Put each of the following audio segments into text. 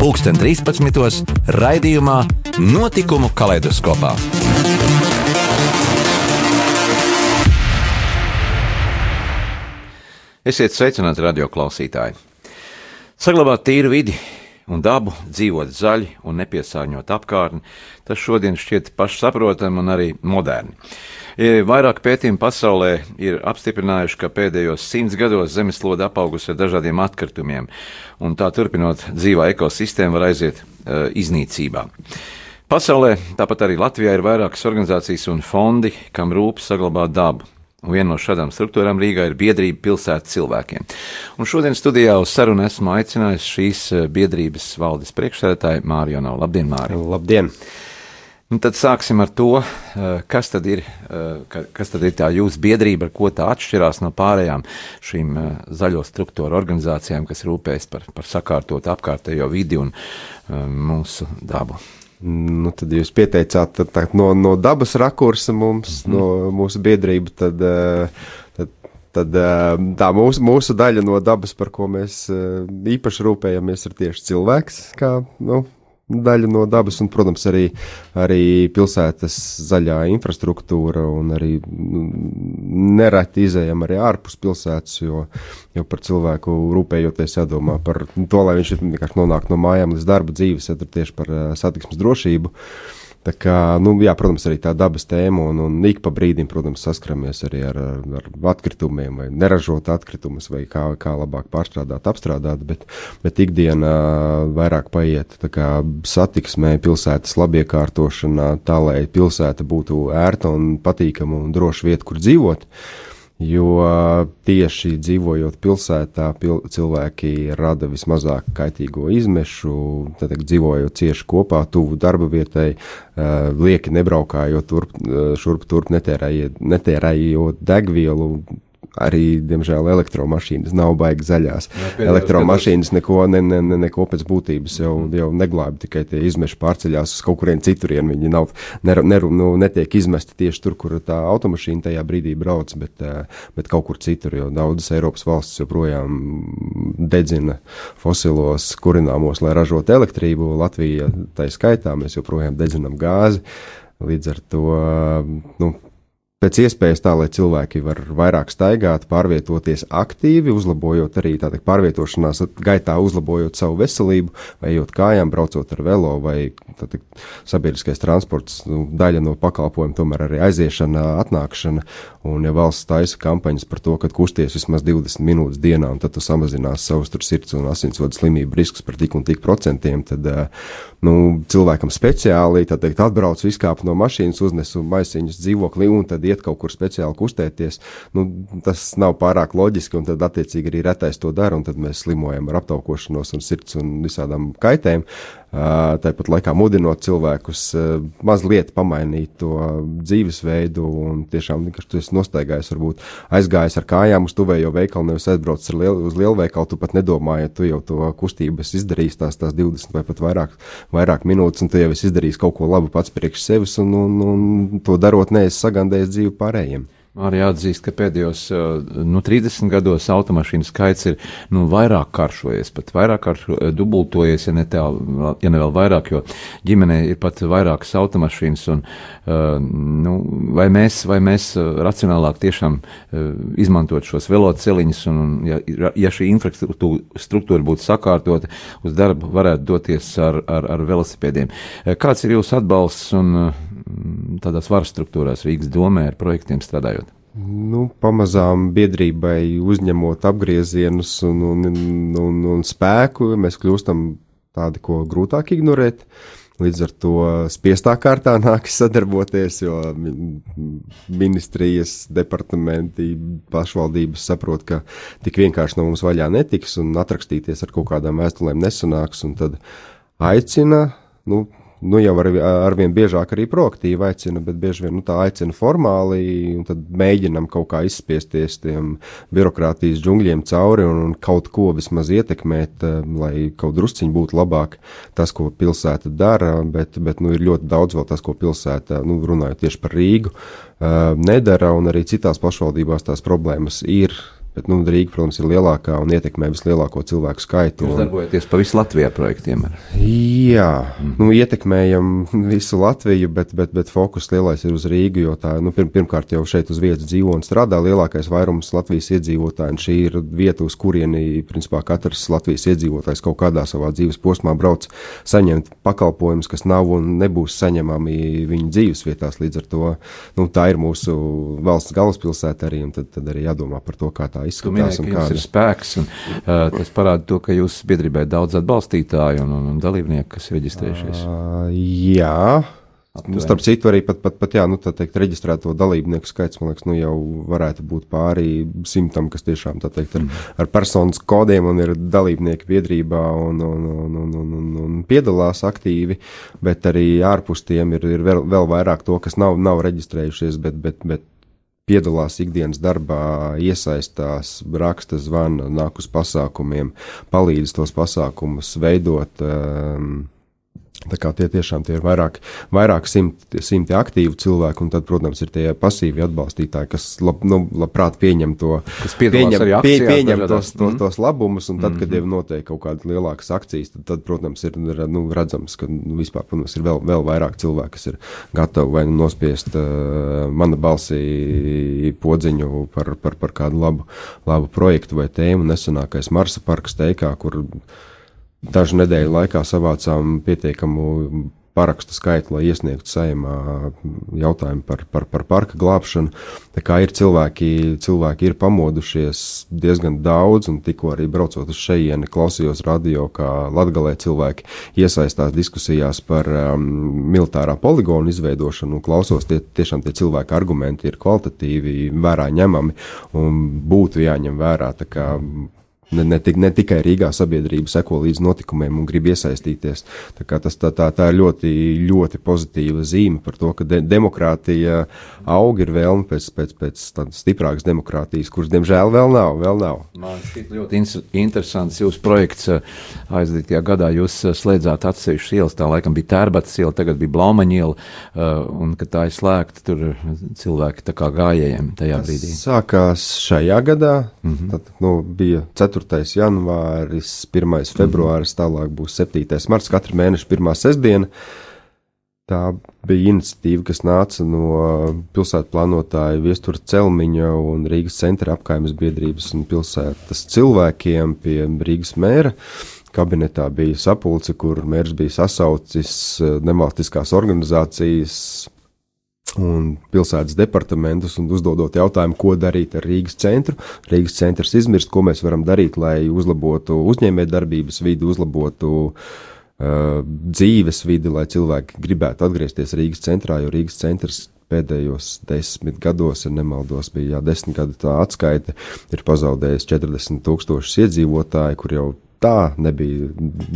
pulksten 13. raidījumā Notikumu kaleidoskopā. Esiet sveicināti radio klausītāji! Saglabāt tīru vidi un dabu, dzīvot zaļi un nepiesārņot apkārtni, tas šodien šķiet pašsaprotami un arī moderni. Vairāk pētījumu pasaulē ir apstiprinājuši, ka pēdējos simts gados zemeslode apaugusi ar dažādiem atkritumiem, un tā turpinot dzīvā ekosistēma var aiziet uh, iznīcībā. Pasaulē, tāpat arī Latvijā, ir vairākas organizācijas un fondi, kam rūp saglabāt dabu. Un viena no šādām struktūrām Rīgā ir biedrība pilsētas cilvēkiem. Un šodien studijā uz sarunu esmu aicinājis šīs biedrības valdes priekšsēdētāju Māriju Jonavu. Labdien, Mārija! Labdien! Un tad sāksim ar to, kas tad, ir, kas tad ir tā jūsu biedrība, ar ko tā atšķirās no pārējām šīm zaļo struktūru organizācijām, kas rūpējas par, par sakārtot apkārtējo vidi un mūsu dabu. Nu, tad jūs pieteicāt tad, tā, no, no dabas rakursa mums, mm -hmm. no mūsu biedrība, tad, eh, tad, tad eh, tā mūsu, mūsu daļa no dabas, par ko mēs eh, īpaši rūpējamies, ir tieši cilvēks, kā, nu, daļa no dabas, un, protams, arī, arī pilsētas zaļā infrastruktūra, un arī nu, nereti izējām arī ārpus pilsētas, jo, jo par cilvēku rūpējoties jādomā par to, lai viņš vienkārši nonāk no mājām līdz darba dzīves, ja tur tieši par satiksmes drošību. Uh, Tā kā, nu, jā, protams, arī tā dabas tēma, un, un ik pa brīdim, protams, saskaramies arī ar, ar atkritumiem, vai neražot atkritumus, vai kā, kā labāk pārstrādāt, apstrādāt, bet, bet ikdienā vairāk paiet kā, satiksmē, pilsētas labiekārtošanā, tā lai pilsēta būtu ērta un patīkama un droša vieta, kur dzīvot. Uh, jo tieši dzīvojot pilsētā, pil cilvēki rada vismazāk kaitīgo izmešu, tad dzīvojot cieši kopā, tuvu darba vietai, lieki nebraukājot turp, šurp turp netērējot degvielu, arī, diemžēl, elektromašīnas nav baigi zaļās. Jā, elektromašīnas neko, ne, ne, ne, neko pēc būtības jau, jau neglābi, tikai tie izmeši pārceļās uz kaut kurien citurien. Viņi nav, ner, ner, nu, netiek izmesti tieši tur, kur tā automašīna tajā brīdī brauc, bet, eh, bet kaut kur citur, jo daudzas Eiropas valstis joprojām dedzina fosilos kurināmos, lai ražotu elektrību. Latvija tā skaitā mēs joprojām dedzinām gāzi. Līdz ar to nu, pēc iespējas tā, lai cilvēki var vairāk staigāt, pārvietoties aktīvi, uzlabojot arī tādā pārvietošanās gaitā, uzlabojot savu veselību, vai ejot kājām, braucot ar velo, vai tātad, sabiedriskais transports, nu, daļa no pakalpojuma, tomēr arī aiziešana, atnākšana, un ja valsts taisa kampaņas par to, ka kusties vismaz 20 minūtes dienā, un tad tu samazinās savus sirds un asinsvadu slimību riskus par tik un tik procentiem, tad, nu, cilvēkam speciāli, teikt, atbrauc, izkāp no mašīnas, uznesu maisiņus dzīvokli, un tad iet kaut kur speciāli kustēties, nu, tas nav pārāk loģiski, un tad attiecīgi arī retais to dara, un tad mēs slimojam ar aptaukošanos un sirds un visādām kaitēm. Tāpat laikā mudinot cilvēkus mazliet pamainīt to dzīvesveidu un tiešām, tu esi nostaigājis, varbūt aizgājis ar kājām uz tuvējo veikalu, nevis aizbraucis liel, uz lielveikalu, tu pat nedomāji, ja tu jau to kustību esi izdarījis tās, tās 20 vai pat vairāk, vairāk minūtes, un tu jau esi izdarījis kaut ko labu pats priekš sevis, un, un, un to darot, neesi sagandējis dzīvi pārējiem. Arī atzīst, ka pēdējos nu, 30 gados automašīnu skaits ir nu, vairāk karšojies, pat vairāk karšu, dubultojies, ja ne, tā, ja ne vēl vairāk, jo ģimenē ir pat vairākas automašīnas. Un, nu, vai, mēs, vai mēs racionālāk tiešām izmantot šos veloceliņus, un, un ja, ja šī infrastruktūra būtu sakārtota, uz darbu varētu doties ar, ar, ar velosipēdiem. Kāds ir jūsu atbalsts un tādās varas struktūrās Rīgas domē ar projektiem strādājot? Nu, pamazām biedrībai uzņemot apgriezienus un, un, un, un spēku, mēs kļūstam tādi, ko grūtāk ignorēt. Līdz ar to spiestā kārtā nākas sadarboties, jo ministrijas, departamenti, pašvaldības saprot, ka tik vienkārši no mums vaļā netiks un atrakstīties ar kaut kādām vēstulēm nesanāks, tad aicina, nu, nu, jau ar, arvien biežāk arī proaktīvi aicina, bet bieži vien nu, tā aicina formāli, un tad mēģinam kaut kā izspiesties tiem birokrātijas džungļiem cauri un, un kaut ko vismaz ietekmēt, eh, lai kaut drusciņi būtu labāk tas, ko pilsēta dara, bet, bet nu, ir ļoti daudz vēl tas, ko pilsēta, nu, runājot tieši par Rīgu, eh, nedara, un arī citās pašvaldībās tās problēmas ir Bet nu, Rīga, protams, ir lielākā un ietekmē vislielāko cilvēku skaitu. Jūs darbojaties pa visu Latviju projektiem? Ar? Jā, mm. nu, ietekmējam visu Latviju, bet, bet, bet fokus lielais ir uz Rīgu, jo tā, nu, pirm, pirmkārt jau šeit uz vietas dzīvo un strādā lielākais vairums Latvijas iedzīvotāju, un šī ir vieta, uz kurieni, principā, katrs Latvijas iedzīvotājs kaut kādā savā dzīves posmā brauc saņemt pakalpojumus, kas nav un nebūs saņemami viņa dzīves vietās. Līdz ar to nu, tā ir mūsu valsts galvaspilsēta arī, un tad, tad arī jādomā par to, kā tā tā izskatās. Minēja, kāda ir spēks, un uh, tas parāda to, ka jūsu biedrībai daudz atbalstītāju un, un, un dalībnieku, kas ir reģistrējušies. Uh, jā. Nu, starp citu, arī pat, pat, pat jā, nu, teikt, reģistrēto dalībnieku skaits, man liekas, nu, jau varētu būt pāri simtam, kas tiešām, teikt, ar, mm. ar personas kodiem un ir dalībnieki biedrībā un, un, un, un, un, un, un piedalās aktīvi, bet arī ārpus tiem ir, ir vēl, vēl vairāk to, kas nav, nav reģistrējušies, bet, bet, bet piedalās ikdienas darbā, iesaistās, raksta, zvana, nāk uz pasākumiem, palīdz tos pasākumus veidot. Um, Tā kā tie tiešām tie ir vairāk, vairāk simti, simti aktīvu cilvēku, un tad, protams, ir tie pasīvi atbalstītāji, kas lab, nu, labprāt pieņem to, pieņem, pie, pieņem tos, tos, tos labumus, un tad, kad jau notiek kaut kādas lielākas akcijas, tad, tad protams, ir nu, redzams, ka nu, vispār, protams, ir vēl, vēl vairāk cilvēku, kas ir gatavi vai nu nospiest uh, mana balsī podziņu par, par, par kādu labu, labu projektu vai tēmu. Nesenākais Marsa parks teikā, kur dažu nedēļu laikā savācām pietiekamu parakstu skaitu, lai iesniegtu saimā jautājumu par, par, par parka glābšanu. Tā kā ir cilvēki, cilvēki ir pamodušies diezgan daudz, un tikko arī braucot uz šejieni, klausījos radio, kā latgalē cilvēki iesaistās diskusijās par um, militārā poligonu izveidošanu, un klausos, tie tiešām tie cilvēki argumenti ir kvalitatīvi, vērā ņemami, un būtu jāņem vērā. Tā kā ne, ne, tik, ne tikai Rīgā sabiedrība seko līdz notikumiem un grib iesaistīties. Tā, tas, tā, tā, tā ir ļoti, ļoti pozitīva zīme par to, ka de, demokrātija aug, ir vēlme pēc, pēc, pēc tādas stiprākas demokrātijas, kuras, diemžēl, vēl nav. Vēl nav. Man šķiet ļoti interesants jūsu projekts. Aizdītajā gadā jūs slēdzāt atsevišķas ielas, tā laikam bija Tērbatas iela, tagad bija Blaumaņa iela, un, kad tā ir slēgta, tur cilvēki tā kā gājējiem tajā Tas brīdī. Sākās šajā gadā, mm -hmm. tad, nu, bija 4. 4. janvāris, 1. februāris, tālāk būs 7. marts, katra mēneša pirmā sestdiena. Tā bija iniciatīva, kas nāca no pilsētu plānotāja Viestura Celmiņa un Rīgas centra apkaimes biedrības un pilsētas cilvēkiem pie Rīgas mēra. Kabinetā bija sapulce, kur mērs bija sasaucis eh, nevalstiskās organizācijas, un pilsētas departamentus un uzdodot jautājumu, ko darīt ar Rīgas centru. Rīgas centrs izmirst, ko mēs varam darīt, lai uzlabotu uzņēmējdarbības vidi, uzlabotu uh, dzīves vidi, lai cilvēki gribētu atgriezties Rīgas centrā, jo Rīgas centrs pēdējos desmit gados, ja nemaldos, bija jā, desmit gadu tā atskaite, ir pazaudējis 40 tūkstošus iedzīvotāju, kur jau tā nebija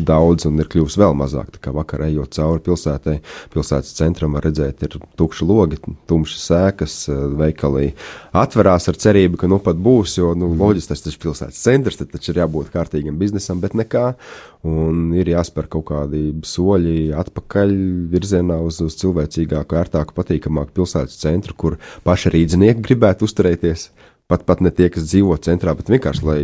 daudz un ir kļuvusi vēl mazāk. Tā kā vakar ejot cauri pilsētai, pilsētas centram var redzēt, ir tukši logi, tumšas sēkas, veikalī atverās ar cerību, ka nu pat būs, jo, nu, loģiski tas taču pilsētas centrs, tad taču ir jābūt kārtīgam biznesam, bet nekā. Un ir jāspēr kaut kādi soļi atpakaļ virzienā uz, uz cilvēcīgāku, ērtāku, patīkamāku pilsētas centru, kur paši rīdzinieki gribētu uzturēties. Pat, pat ne tie, kas dzīvo centrā, bet vienkārši, lai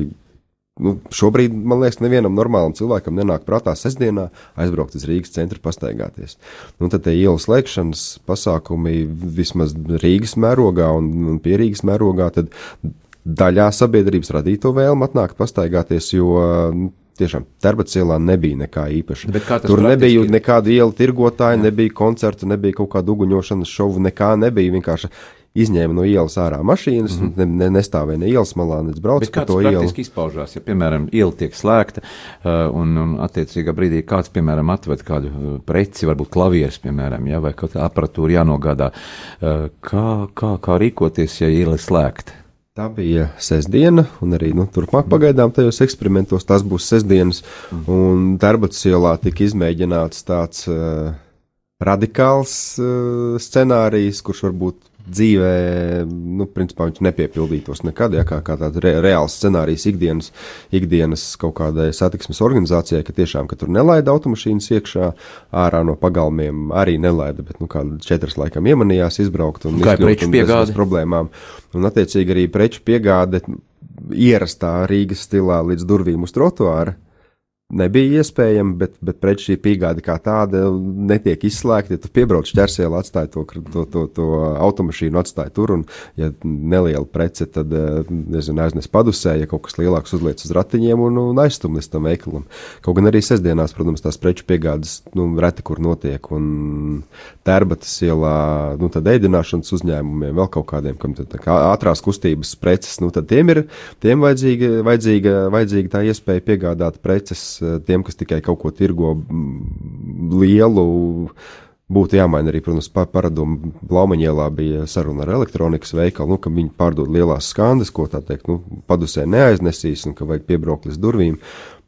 nu, šobrīd, man liekas, nevienam normālam cilvēkam nenāk prātā sestdienā aizbraukt uz Rīgas centru pastaigāties. Nu, tad tie ielas slēgšanas pasākumi vismaz Rīgas mērogā un, un pie Rīgas mērogā, tad daļā sabiedrības radīto vēlmu atnākt pastaigāties, jo nu, tiešām Terbats ielā nebija nekā īpaša. Tur nebija nekāda iela tirgotāja, nebija koncerta, nebija kaut kāda uguņošanas šovu, nekā nebija vienkārši izņēma no ielas ārā mašīnas, mm -hmm. ne, ne, nestāvēja ne ielas malā, ne brauca pa to ielu. Tas izpaužās, ja, piemēram, iela tiek slēgta uh, un, un attiecīgā brīdī kāds, piemēram, atved kādu uh, preci, varbūt klavieres, piemēram, ja, vai kaut kā aparatūra jānogādā. Uh, kā, kā, kā rīkoties, ja iela ir slēgta? Tā bija sestdiena, un arī nu, turpmāk pagaidām tajos eksperimentos tas būs sestdienas, mm. un Darbats ielā tika izmēģināts tāds uh, radikāls uh, scenārijs, kurš varbūt dzīvē, nu, principā viņš nepiepildītos nekad, ja kā, kā tāds re, reāls scenārijs ikdienas, ikdienas kaut kādai satiksmes organizācijai, ka tiešām, ka tur nelaida automašīnas iekšā, ārā no pagalmiem arī nelaida, bet, nu, kāda četras laikam iemanījās izbraukt un izkļūt un bez problēmām. Un, attiecīgi, arī preču piegāde ierastā Rīgas stilā līdz durvīm uz trotuāra nebija iespējama, bet, bet pret šī piegāde kā tāda netiek izslēgta. Ja tu piebrauc ķersēlu, atstāj to, to, to, to automašīnu, atstāj tur, un, ja neliela prece, tad, eh, nezinu, aiznes padusē, ja kaut kas lielāks uzliec uz ratiņiem un, un aizstum līdz tam veikalam. Kaut gan arī sestdienās, protams, tās preču piegādes, nu, reti kur notiek, un tērbatas ielā, nu, tad ēdināšanas uzņēmumiem, vēl kaut kādiem, kam tad kā ātrās kustības preces, nu, tad tiem ir, tiem vajadzīga, vajadzīga, vajadzīga tā iespēja piegādāt preces tiem, kas tikai kaut ko tirgo lielu. Būtu jāmaina arī, protams, paradumu. Blaumaņielā bija saruna ar elektronikas veikalu, nu, ka viņi pārdod lielās skandas, ko tā teikt, nu, padusē neaiznesīs, un ka vajag piebraukt līdz durvīm.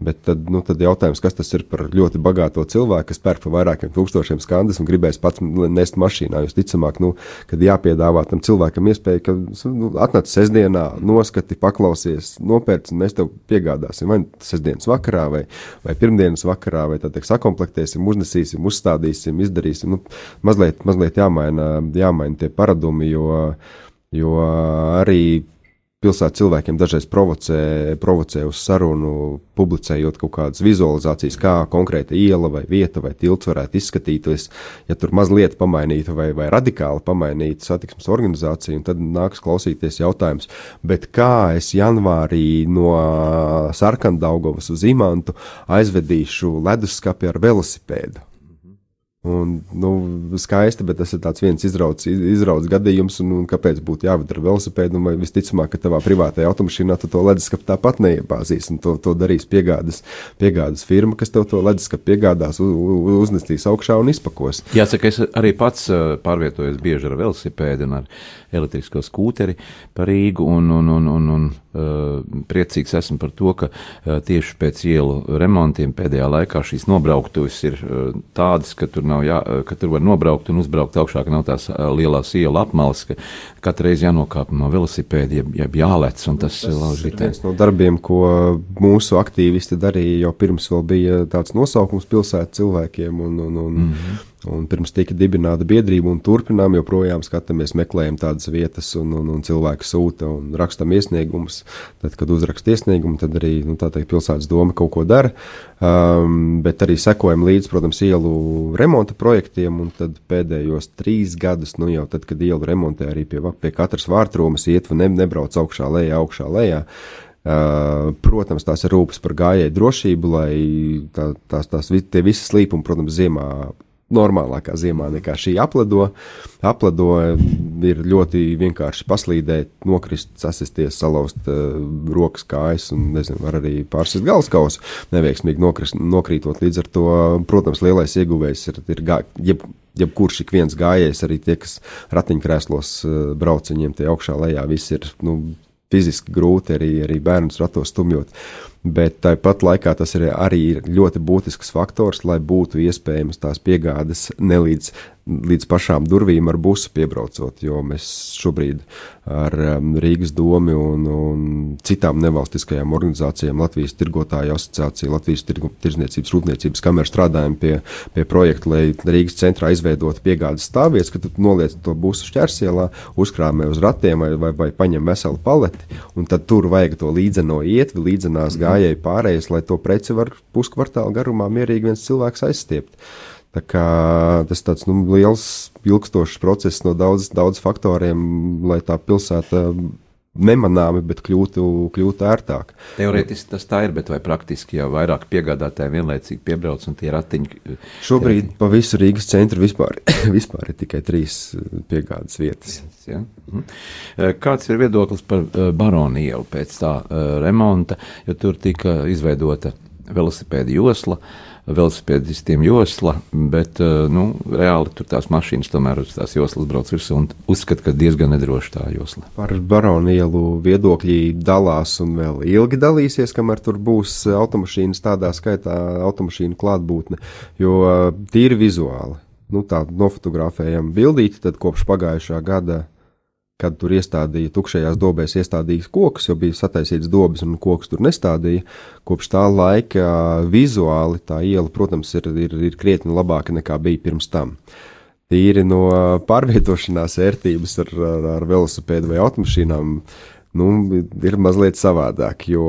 Bet tad, nu, tad jautājums, kas tas ir par ļoti bagāto cilvēku, kas pērk par vairākiem tūkstošiem skandas un gribēs pats nest mašīnā. Jūs ticamāk, nu, kad jāpiedāvā tam cilvēkam iespēja, ka nu, atnāc sestdienā, noskati, paklausies, nopērts, un mēs tev piegādāsim vai sestdienas vakarā, vai, vai pirmdienas vakarā, vai teikt, sakomplektēsim, uznesīsim, uzstādīsim, izdarīsim. Nu, mazliet, mazliet jāmaina, jāmaina tie paradumi, jo, jo arī pilsētas cilvēkiem dažreiz provocē, provocē uz sarunu, publicējot kaut kādas vizualizācijas, kā konkrēta iela vai vieta vai tilts varētu izskatīties, ja tur mazliet pamainītu vai, vai radikāli pamainītu satiksmes organizāciju, tad nāks klausīties jautājums, bet kā es janvārī no Sarkandaugovas uz Imantu aizvedīšu leduskapi ar velosipēdu? Un, nu, skaisti, bet tas ir viens izrauts, izrauts gadījums, un, un kāpēc būtu jāvada ar velosipēdu? Nu, visticamāk, ka tavā privātajā automašīnā tu to leduskapu tāpat neiebāzīs, un to, to darīs piegādes, piegādes firma, kas tev to leduskapu piegādās, uz, uznesīs augšā un izpakos. Jāsaka, es arī pats pārvietojos bieži ar velosipēdu un ar elektrisko skūteri pa Rīgu, un, un, un, un, un uh, priecīgs esmu par to, ka uh, tieši pēc ielu remontiem pēdējā laikā šīs nobrauktuves ir uh, tādas, ka tur nav jā, ka tur var nobraukt un uzbraukt augšā, ka nav tās lielās ielu apmales, ka katru reizi jānokāp no velosipēda, jeb, jeb jālec, un tas, tas lauž ritē. viens no darbiem, ko mūsu aktīvisti darīja jau pirms vēl bija tāds nosaukums pilsētu cilvēkiem, un, un, un mm -hmm Un pirms tika dibināta biedrība, un turpinām joprojām skatāmies, meklējam tādas vietas, un, un, un cilvēki sūta un rakstam iesniegumus. Tad, kad uzrakst iesniegumu, tad arī nu, teikt, pilsētas doma kaut ko dara. Um, bet arī sekojam līdzi, protams, ielu remonta projektiem, un pēdējos trīs gadus, nu jau tad, kad ielu remontē arī pie, pie katras vārtrūmas iet, ne, nebrauc augšā, lejā, augšā, lejā. Uh, protams, tās ir rūpes par gājēju drošību, lai tā, tās, tās tie visi slīpumi, protams, ziemā normālākā ziemā nekā šī aplado. Aplado ir ļoti vienkārši paslīdēt, nokrist, sasisties, salauzt uh, rokas, kājas un, nezinu, var arī pārsist galvaskausu, neveiksmīgi nokrist, nokrītot. Līdz ar to, protams, lielais ieguvējs ir, ir gā, jeb, jebkurš ik viens gājējs, arī tie, kas ratiņkrēslos uh, brauc, viņiem tie augšā lejā viss ir, nu, fiziski grūti arī, arī bērnus ratos stumjot. Uh, bet tāpat laikā tas ir arī ļoti būtisks faktors, lai būtu iespējams tās piegādes nelīdz līdz pašām durvīm ar busu piebraucot, jo mēs šobrīd ar um, Rīgas domu un, un citām nevalstiskajām organizācijām, Latvijas tirgotāju asociāciju, Latvijas tirgu, tirzniecības rūpniecības kameru strādājam pie, pie projekta, lai Rīgas centrā izveidotu piegādes stāvvietas, ka tu noliec to busu šķērsielā, uzkrāmē uz ratiem vai, vai, vai paņem veselu paleti, un tad tur vajag to līdzeno ietvi, līdzenās mhm. Gājēju pārējais, lai to preci var puskvartālu garumā mierīgi viens cilvēks aizstiept. Tā kā tas tāds nu, liels, ilgstošs process no daudz, daudz faktoriem, lai tā pilsēta nemanāmi, bet kļūtu, kļūtu ērtāk. Teorētiski tas tā ir, bet vai praktiski jau vairāk piegādātāji vienlaicīgi piebrauc un tie ratiņi? Šobrīd tie... pa visu Rīgas centru vispār, vispār ir tikai trīs piegādes vietas. Ja? Mhm. Kāds ir viedoklis par Baronu ielu pēc tā remonta, jo tur tika izveidota velosipēda josla? Uh, velosipēdistiem josla, bet eh, nu, reāli tur tās mašīnas tomēr uz tās joslas brauc virsū un uzskata, ka diezgan nedroši tā josla. Par baronielu viedokļi dalās un vēl ilgi dalīsies, kamēr tur būs automašīnas tādā skaitā automašīnu klātbūtne, jo tīri vizuāli nu, tā nofotografējam bildīti, tad kopš pagājušā gada, kad tur iestādīja tukšajās dobēs, iestādīja kokus, jo bija sataisīts dobas un kokus tur nestādīja. Kopš tā laika vizuāli tā iela, protams, ir, ir, ir krietni labāka nekā bija pirms tam. Tīri no pārvietošanās ērtības ar, ar, ar velosipēdu vai automašīnām nu, ir mazliet savādāk, jo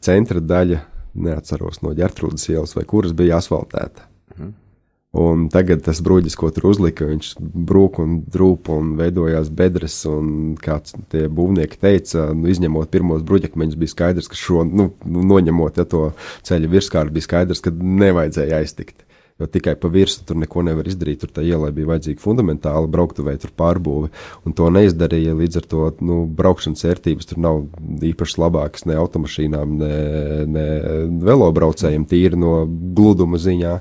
centra daļa, neatceros no ģērtrūdas ielas vai kuras bija asfaltēta. Mhm. Un tagad tas bruģis, ko tur uzlika, viņš brūk un drūp un veidojās bedres. Un kāds tie būvnieki teica, nu, izņemot pirmos bruģakmeņus, bija skaidrs, ka šo, nu, noņemot ja, to ceļa virskāru, bija skaidrs, ka nevajadzēja aiztikt. Jo tikai pa virsmu tur neko nevar izdarīt. Tur tā ielai bija vajadzīga fundamentāla brauktuvē, tur pārbūve. Un to neizdarīja. Līdz ar to nu, braukšanas vērtības tur nav īpaši labākas ne automašīnām, ne, ne velobraucējiem, tīri no gluduma ziņā.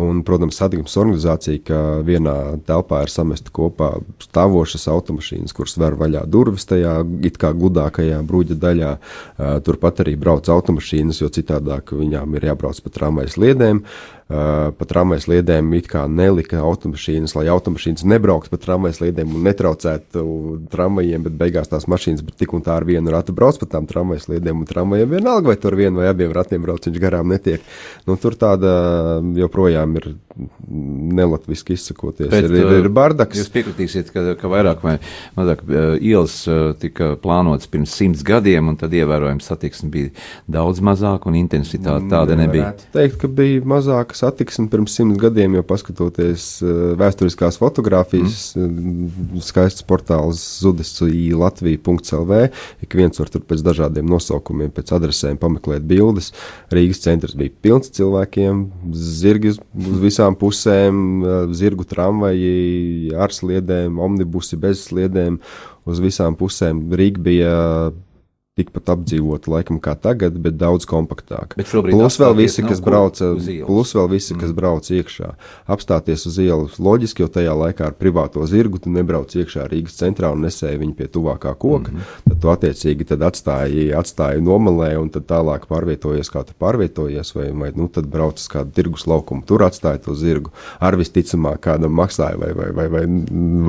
Un, protams, satiksmes organizācija, ka vienā telpā ir samesta kopā stāvošas automašīnas, kuras ver vaļā durvis tajā it kā gudākajā bruģa daļā. Turpat arī brauc automašīnas, jo citādāk viņām ir jābrauc pa tramvajas liedēm. Uh, Uh, pa tramvajas liedēm it kā nelika automašīnas, lai automašīnas nebrauktu pa tramvajas liedēm un netraucētu tramvajiem, bet beigās tās mašīnas tik un tā ar vienu ratu brauc pa tām tramvajas liedēm, un tramvajiem vienalga, vai tur vienu vai abiem ratiem brauc, viņš garām netiek. Nu, tur tāda joprojām ir nelatviski izsakoties. Bet, ir, ir, ir bardaks. Jūs piekritīsiet, ka, ka vairāk vai mazāk ielas tika plānotas pirms simts gadiem, un tad ievērojami satiksme bija daudz mazāk, un intensitāte tāda nebija. Teikt, ka bija mazāka satiksmi pirms simts gadiem, jo paskatoties uh, vēsturiskās fotogrāfijas, mm. skaists portāls zudesui Latvija.lv, ik viens var tur pēc dažādiem nosaukumiem, pēc adresēm pameklēt bildes. Rīgas centrs bija pilns cilvēkiem, zirgi uz visām pusēm, zirgu tramvaji ar sliedēm, omnibusi bez sliedēm uz visām pusēm. Rīga bija tikpat apdzīvota laikam kā tagad, bet daudz kompaktāka. Bet plus vēl visi, kas brauca, plus vēl visi, kas mm. brauc iekšā. Apstāties uz ielas loģiski, jo tajā laikā ar privāto zirgu tu nebrauc iekšā Rīgas centrā un nesēji viņu pie tuvākā koka. Mm. Tad tu attiecīgi tad atstāji, atstāji nomalē un tad tālāk pārvietojies, kā tu pārvietojies, vai, vai nu, tad brauc uz kādu tirgus laukumu. Tur atstāji to zirgu. Ar visticamāk kādam maksāja vai, vai, vai, vai,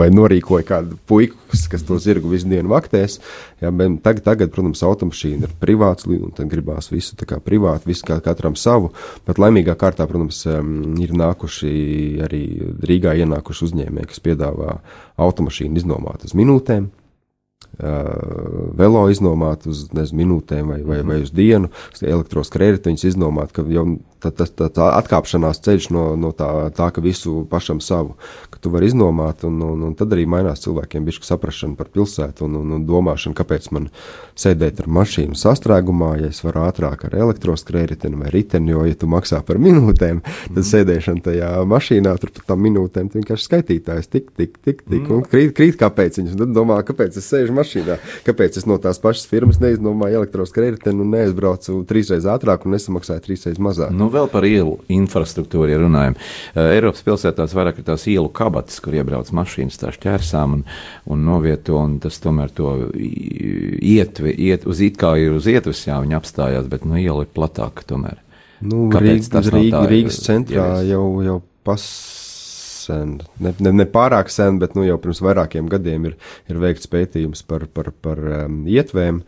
vai norīkoja kādu puiku, kas to zirgu visu dienu vaktēs. Jā, tagad, tagad, protams, protams, automašīna ir privāts, un tad gribās visu tā kā privāti, visu kā katram savu. Bet laimīgā kārtā, protams, ir nākuši arī Rīgā ienākuši uzņēmēji, kas piedāvā automašīnu iznomāt uz minūtēm. Uh, velo iznomāt uz nezinu, minūtēm vai, vai, vai uz dienu, elektroskrējēju iznomāt, ka jau tā, tā, tā, tā atkāpšanās ceļš no, no tā, tā, ka visu pašam savu, ka tu vari iznomāt, un, un, un tad arī mainās cilvēkiem bišķi saprašana par pilsētu un, un, un domāšana, kāpēc man sēdēt ar mašīnu sastrēgumā, ja es varu ātrāk ar elektroskrējēju vai riteni, jo, ja tu maksā par minūtēm, tad mm. sēdēšana tajā mašīnā tur par tām minūtēm, vienkārši skaitītājs tik, tik, tik, tik, un krīt, krīt kāpēc viņas, tad domā, kāpēc es sēžu mašīnā, kāpēc es no tās pašas firmas neiznomāju elektroskrējēju un neaizbraucu trīsreiz ātrāk un nesamaksāju trīsreiz mazāk. Nu, vēl par ielu infrastruktūru, ja runājam. Uh, Eiropas pilsētās vairāk ir tās ielu kabatas, kur iebrauc mašīnas tā šķērsām un, un novieto, un tas tomēr to ietvi, iet, uz it kā ir uz ietves, jā, viņi apstājās, bet nu iela ir platāka tomēr. Nu, Kāpēc Rīg, Rīg, Rīgas centrā jau, jau pas sen, ne, ne, ne pārāk sen, bet nu, jau pirms vairākiem gadiem ir, ir veikts pētījums par, par, par um, ietvēm,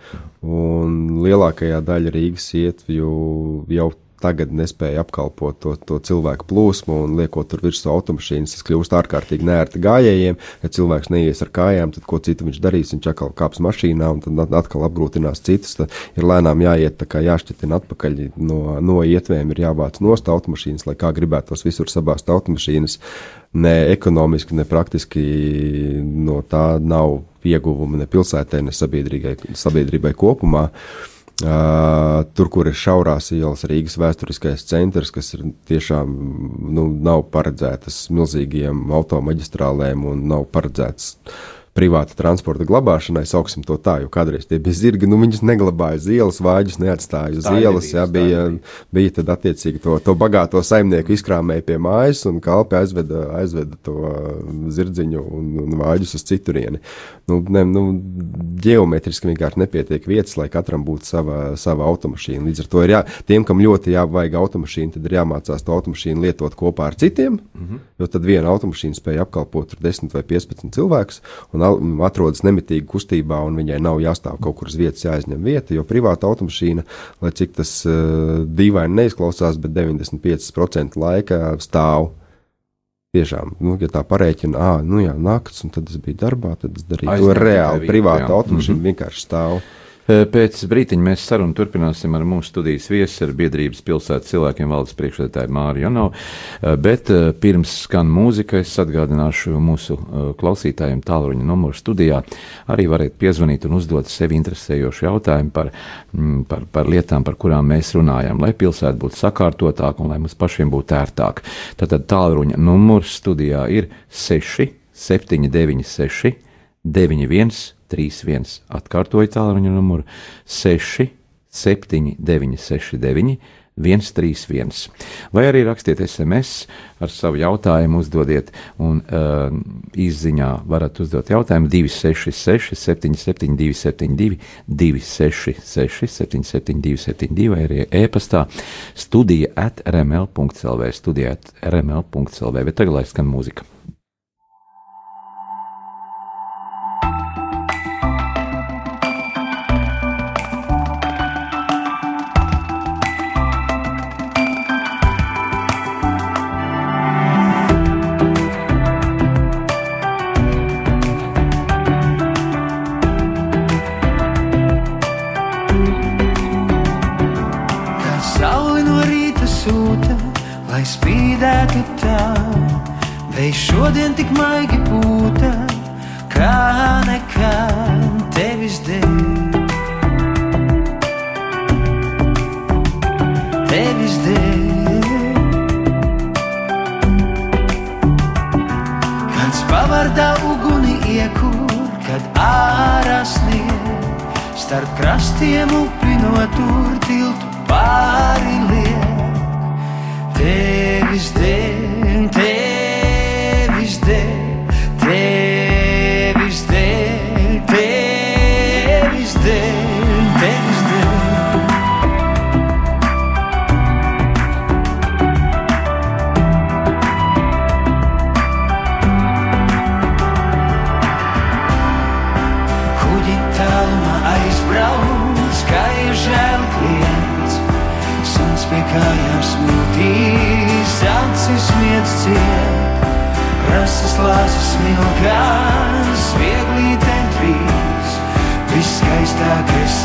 lielākajā daļa Rīgas ietvju jau tagad nespēja apkalpot to, to cilvēku plūsmu un liekot tur virsū automašīnas, tas kļūst ārkārtīgi nērti gājējiem. Ja cilvēks neies ar kājām, tad ko citu viņš darīs? Viņš atkal kāps mašīnā un tad atkal apgrūtinās citus. Tad ir lēnām jāiet, tā kā jāšķitina atpakaļ no, no ietvēm, ir jāvāc nost automašīnas, lai kā gribētos visur sabāzt automašīnas. Ne ekonomiski, ne praktiski no tā nav ieguvuma ne pilsētai, ne sabiedrībai kopumā. Uh, Uh, tur, kur ir šaurās ielas, Rīgas vēsturiskais centrs, kas ir tiešām nu, nav paredzētas milzīgiem automaģistrālēm un nav paredzēts privāta transporta glabāšanai, sauksim to tā, jo kādreiz tie bija zirgi, nu viņus neglabāja uz ielas, vāģus neatstāja uz ielas, jā, bija, bija tad attiecīgi to, to bagāto saimnieku izkrāmēja pie mājas un kalpi aizveda, aizveda to zirdziņu un, un vāģus uz citurieni. Nu, ne, nu, ģeometriski vienkārši nepietiek vietas, lai katram būtu sava, sava automašīna. Līdz ar to ir jā, tiem, kam ļoti jāvajag automašīnu, tad ir jāmācās to automašīnu lietot kopā ar citiem, mm -hmm. jo tad viena automašīna spēja apkalpot 10 vai 15 cilvēkus un atrodas nemitīgi kustībā, un viņai nav jāstāv kaut kur uz vietas, jāizņem vieta, jo privāta automašīna, lai cik tas uh, dīvaini neizklausās, bet 95% laika stāv. Tiešām, nu, ja tā parēķina, ah, nu jā, naktis, un tad es biju darbā, tad es darīju Aizņem to reāli. Privāta automašīna mm -hmm. vienkārši stāv. Pēc brīdiņa mēs sarunu turpināsim ar mūsu studijas viesu, ar biedrības pilsētas cilvēkiem valdes priekšsēdētāju Māri Jonovu, bet pirms skan mūzika, es atgādināšu mūsu klausītājiem tālruņa numuru studijā. Arī varat piezvanīt un uzdot sevi interesējošu jautājumu par, mm, par, par lietām, par kurām mēs runājam, lai pilsēta būtu sakārtotāka un lai mums pašiem būtu ērtāk. Tātad tālruņa numurs studijā ir 6, 7, 9, 6, 9, 1. 31. Atkārtoju tālruņa numuru 6, 7, 9, 6, 9. 131. Vai arī rakstiet SMS ar savu jautājumu, uzdodiet, un uh, izziņā varat uzdot jautājumu 266, 772, 72, 266, 772, 72, vai arī e-pastā studija at rml.clv, studija at rml.clv, bet tagad lai skan mūzika.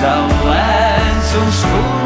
São lenços puros.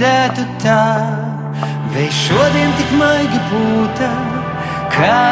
Spīdētu tā, vējš šodien tik maigi pūta, kā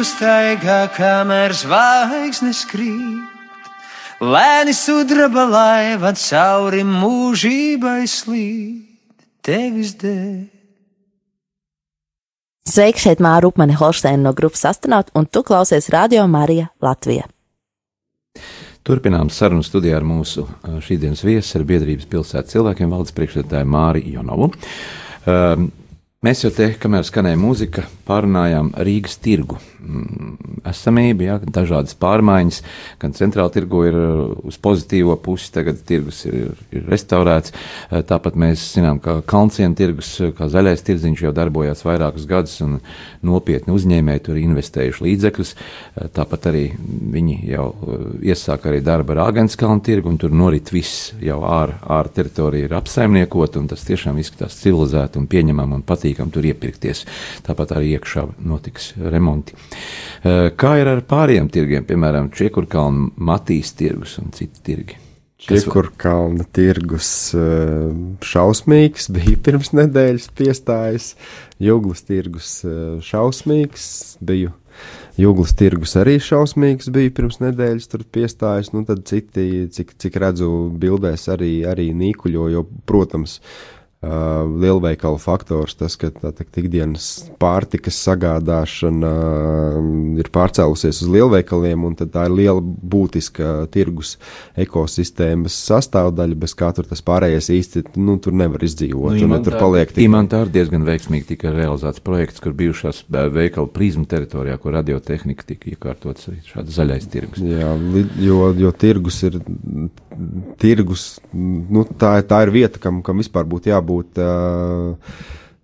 mūžību staigā, kamēr zvaigznes krīt. Lēni sudraba laiva cauri mūžībai slīd, tevis dēļ. Sveiki, šeit Māra Upmane Holsteina no grupas astronauta, un tu klausies Radio Marija Latvija. Turpinām sarunu studijā ar mūsu šīsdienas viesu, ar biedrības pilsētas cilvēkiem, valdes priekšsēdētāju Māri Jonovu. Um, Mēs jau te, kamēr skanēja mūzika, pārunājām Rīgas tirgu. Mm, esamība, jā, dažādas pārmaiņas, gan centrāla tirgu ir uh, uz pozitīvo pusi, tagad tirgus ir, ir restaurēts. Uh, tāpat mēs zinām, ka Kalnciem tirgus, uh, kā zaļais tirdziņš jau darbojās vairākus gadus un nopietni uzņēmēji tur investējuši līdzekļus. Tāpat arī viņi jau iesāka arī darbu ar Āgenskalnu tirgu un tur norit viss jau ārā ār teritorija ir apsaimniekot un tas tiešām izskatās civilizēti un pieņemam un patīk patīkami tur iepirkties. Tāpat arī iekšā notiks remonti. Eh, kā ir ar pārējiem tirgiem, piemēram, Čiekurkalna, Matīs tirgus un citi tirgi? Čiekurkalna tirgus eh, šausmīgs, bija pirms nedēļas piestājas, Jūglas tirgus eh, šausmīgs, biju Jūglas tirgus arī šausmīgs bija pirms nedēļas, tur piestājas. Nu, tad citi, cik, cik redzu, bildēs arī, arī nīkuļo, jo, protams, Uh, lielveikalu faktors, tas, ka tā teikt, ikdienas pārtikas sagādāšana uh, ir pārcēlusies uz lielveikaliem, un tā ir liela būtiska tirgus ekosistēmas sastāvdaļa, bez kā tur tas pārējais īsti nu, tur nevar izdzīvot. Nu, un, tur paliek tikai. Imantā ir diezgan veiksmīgi tika realizēts projekts, kur bijušās veikalu prizmu teritorijā, kur radiotehnika tika iekārtots arī šāds zaļais tirgus. Jā, jo, jo tirgus ir, tirgus, nu, tā, tā ir vieta, kam, kam vispār būtu jābūt jābūt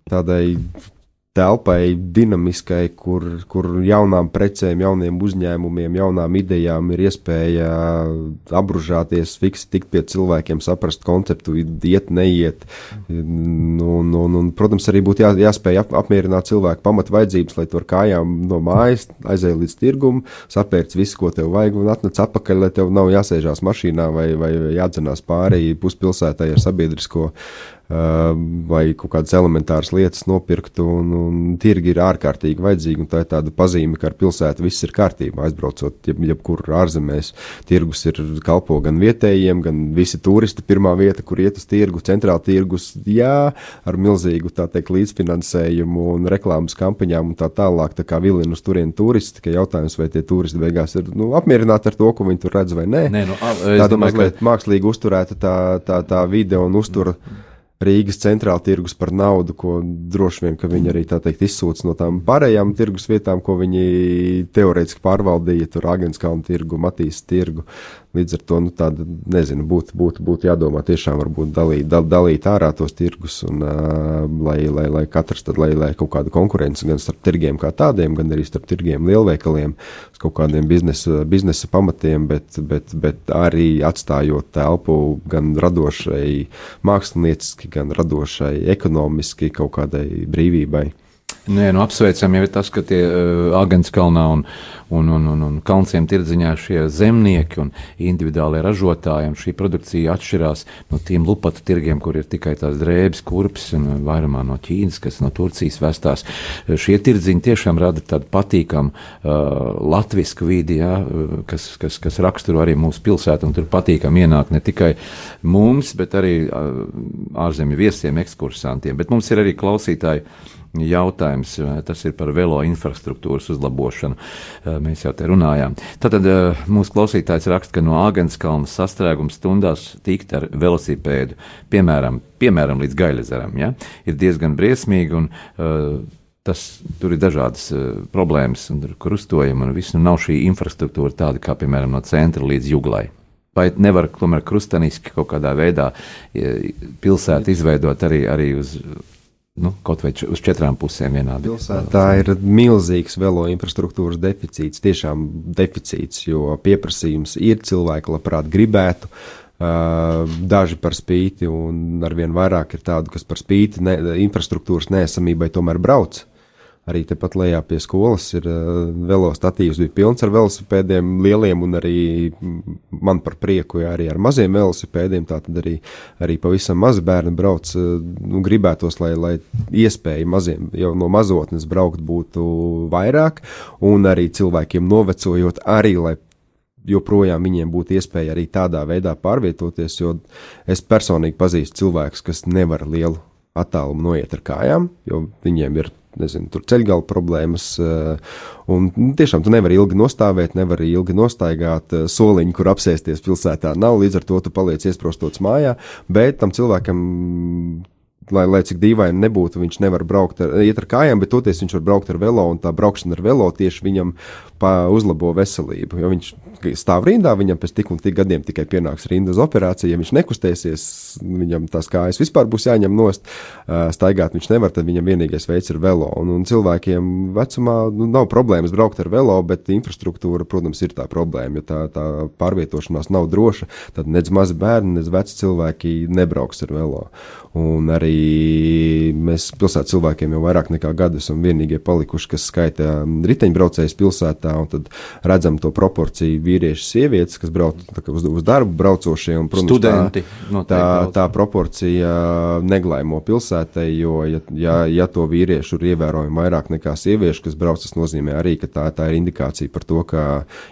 tādai telpai, dinamiskai, kur, kur jaunām precēm, jauniem uzņēmumiem, jaunām idejām ir iespēja apbružāties, fiksi tikt pie cilvēkiem, saprast konceptu, iet, neiet. Nu, nu, nu, protams, arī būtu jā, jāspēj ap, apmierināt cilvēku pamat vajadzības, lai tur kājām no mājas aizēj līdz tirgumu, sapērts visu, ko tev vajag, un atnāc atpakaļ, lai tev nav jāsēžās mašīnā vai, vai jādzenās pāri puspilsētai ar sabiedrisko vai kaut kādas elementāras lietas nopirkt, un, un tirgi ir ārkārtīgi vajadzīgi. Tā ir tāda pazīme, ka ar pilsētu viss ir kārtībā. Aizbraucot, jeb, jebkur ārzemēs, tirgus ir kalpo gan vietējiem, gan visi turisti. Pirmā vieta, kur iet uz tirgu, centrāla tirgus, jā, ar milzīgu teikt, līdzfinansējumu un reklāmas kampaņām un tā tālāk. Tā kā vilina uz turieni turisti, tikai jautājums, vai tie turisti beigās ir nu, apmierināti ar to, ko viņi tur redz vai nē. nē nu, Tāda domāju, mazliet ka... mākslīgi uzturēta tā, tā, tā vide un uztura. Mm Rīgas centrāla tirgus par naudu, ko droši vien viņi arī teikt, izsūta no tām pārējām tirgus vietām, ko viņi teorētiski pārvaldīja, tur Agenskalnu tirgu, Matīs tirgu. Līdz ar to, nu, tāda, nezinu, būtu būt, būt jādomā tiešām varbūt dalīt, dal, dalīt ārā tos tirgus un uh, lai, lai, lai katrs tad, lai, lai kaut kāda konkurence gan starp tirgiem kā tādiem, gan arī starp tirgiem lielveikaliem, kaut kādiem biznesa, biznesa pamatiem, bet, bet, bet arī atstājot telpu gan radošai mākslinieciski, gan radošai ekonomiski kaut kādai brīvībai. Nē, nu apsveicam jau tas, ka tie uh, Agenskalnā un, un, un, un, un Kalnciem tirdziņā šie zemnieki un individuālie ražotāji un šī produkcija atšķirās no tiem lupatu tirgiem, kur ir tikai tās drēbes, kurpes un vairumā no Ķīnas, kas no Turcijas vestās. Šie tirdziņi tiešām rada tādu patīkamu uh, latvisku vidi, jā, kas, kas, kas raksturo arī mūsu pilsētu un tur patīkam ienākt ne tikai mums, bet arī uh, ārzemju viesiem, ekskursantiem, bet mums ir arī klausītāji jautājums. Tas ir par velo infrastruktūras uzlabošanu. Mēs jau te runājām. Tātad mūsu klausītājs raksta, ka no Āgenskalnas sastrēguma stundās tikt ar velosipēdu, piemēram, piemēram līdz Gailezeram, ja, ir diezgan briesmīgi. Un, uh, Tas, tur ir dažādas uh, problēmas, un krustojumi, un viss nu nav šī infrastruktūra tāda kā, piemēram, no centra līdz juglai. Vai nevar tomēr krustaniski kaut kādā veidā pilsētu izveidot arī, arī uz nu, kaut vai uz četrām pusēm vienādi. Pilsētā ir milzīgs velo infrastruktūras deficīts, tiešām deficīts, jo pieprasījums ir cilvēki labprāt gribētu. Uh, daži par spīti, un arvien vairāk ir tādu, kas par spīti ne, infrastruktūras neesamībai tomēr brauc. Arī tepat lejā pie skolas ir uh, velostatīvs, bija pilns ar velosipēdiem, lieliem un arī man par prieku, ja arī ar maziem velosipēdiem. Tā tad arī, arī pavisam mazi bērni brauc. Uh, nu, gribētos, lai, lai iespēja maziem jau no mazotnes braukt būtu vairāk, un arī cilvēkiem novecojot, arī lai joprojām viņiem būtu iespēja arī tādā veidā pārvietoties, jo es personīgi pazīstu cilvēkus, kas nevar lielu attālumu noiet ar kājām, jo viņiem ir nezinu, tur ceļgala problēmas. Eh, un nu, tiešām tu nevari ilgi nostāvēt, nevari ilgi nostaigāt eh, soliņu, kur apsēsties pilsētā. Nav līdz ar to tu paliec iesprostots mājā, bet tam cilvēkam lai, lai cik dīvaini nebūtu, viņš nevar braukt ar, iet ar kājām, bet toties viņš var braukt ar velo, un tā braukšana ar velo tieši viņam uzlabo veselību. Jo viņš stāv rindā, viņam pēc tik un tik gadiem tikai pienāks rinda uz operāciju. Ja viņš nekustēsies, viņam tās kājas vispār būs jāņem nost, staigāt viņš nevar, tad viņam vienīgais veids ir velo. Un, un cilvēkiem vecumā nu, nav problēmas braukt ar velo, bet infrastruktūra, protams, ir tā problēma. Ja tā, tā pārvietošanās nav droša, tad nedz mazi bērni, nedz veci cilvēki nebrauks ar velo. Un arī mēs pilsētas cilvēkiem jau vairāk nekā gadu esam vienīgie palikuši, kas skaita riteņbraucējus pilsētā, un tad redzam to proporciju vīrieši, sievietes, kas brauc uz, uz darbu, braucošie un, protams, studenti. Tā, tā, tā proporcija neglaimo pilsētai, jo, ja, ja, ja to vīriešu ir ievērojami vairāk nekā sieviešu, kas brauc, tas nozīmē arī, ka tā, tā ir indikācija par to, ka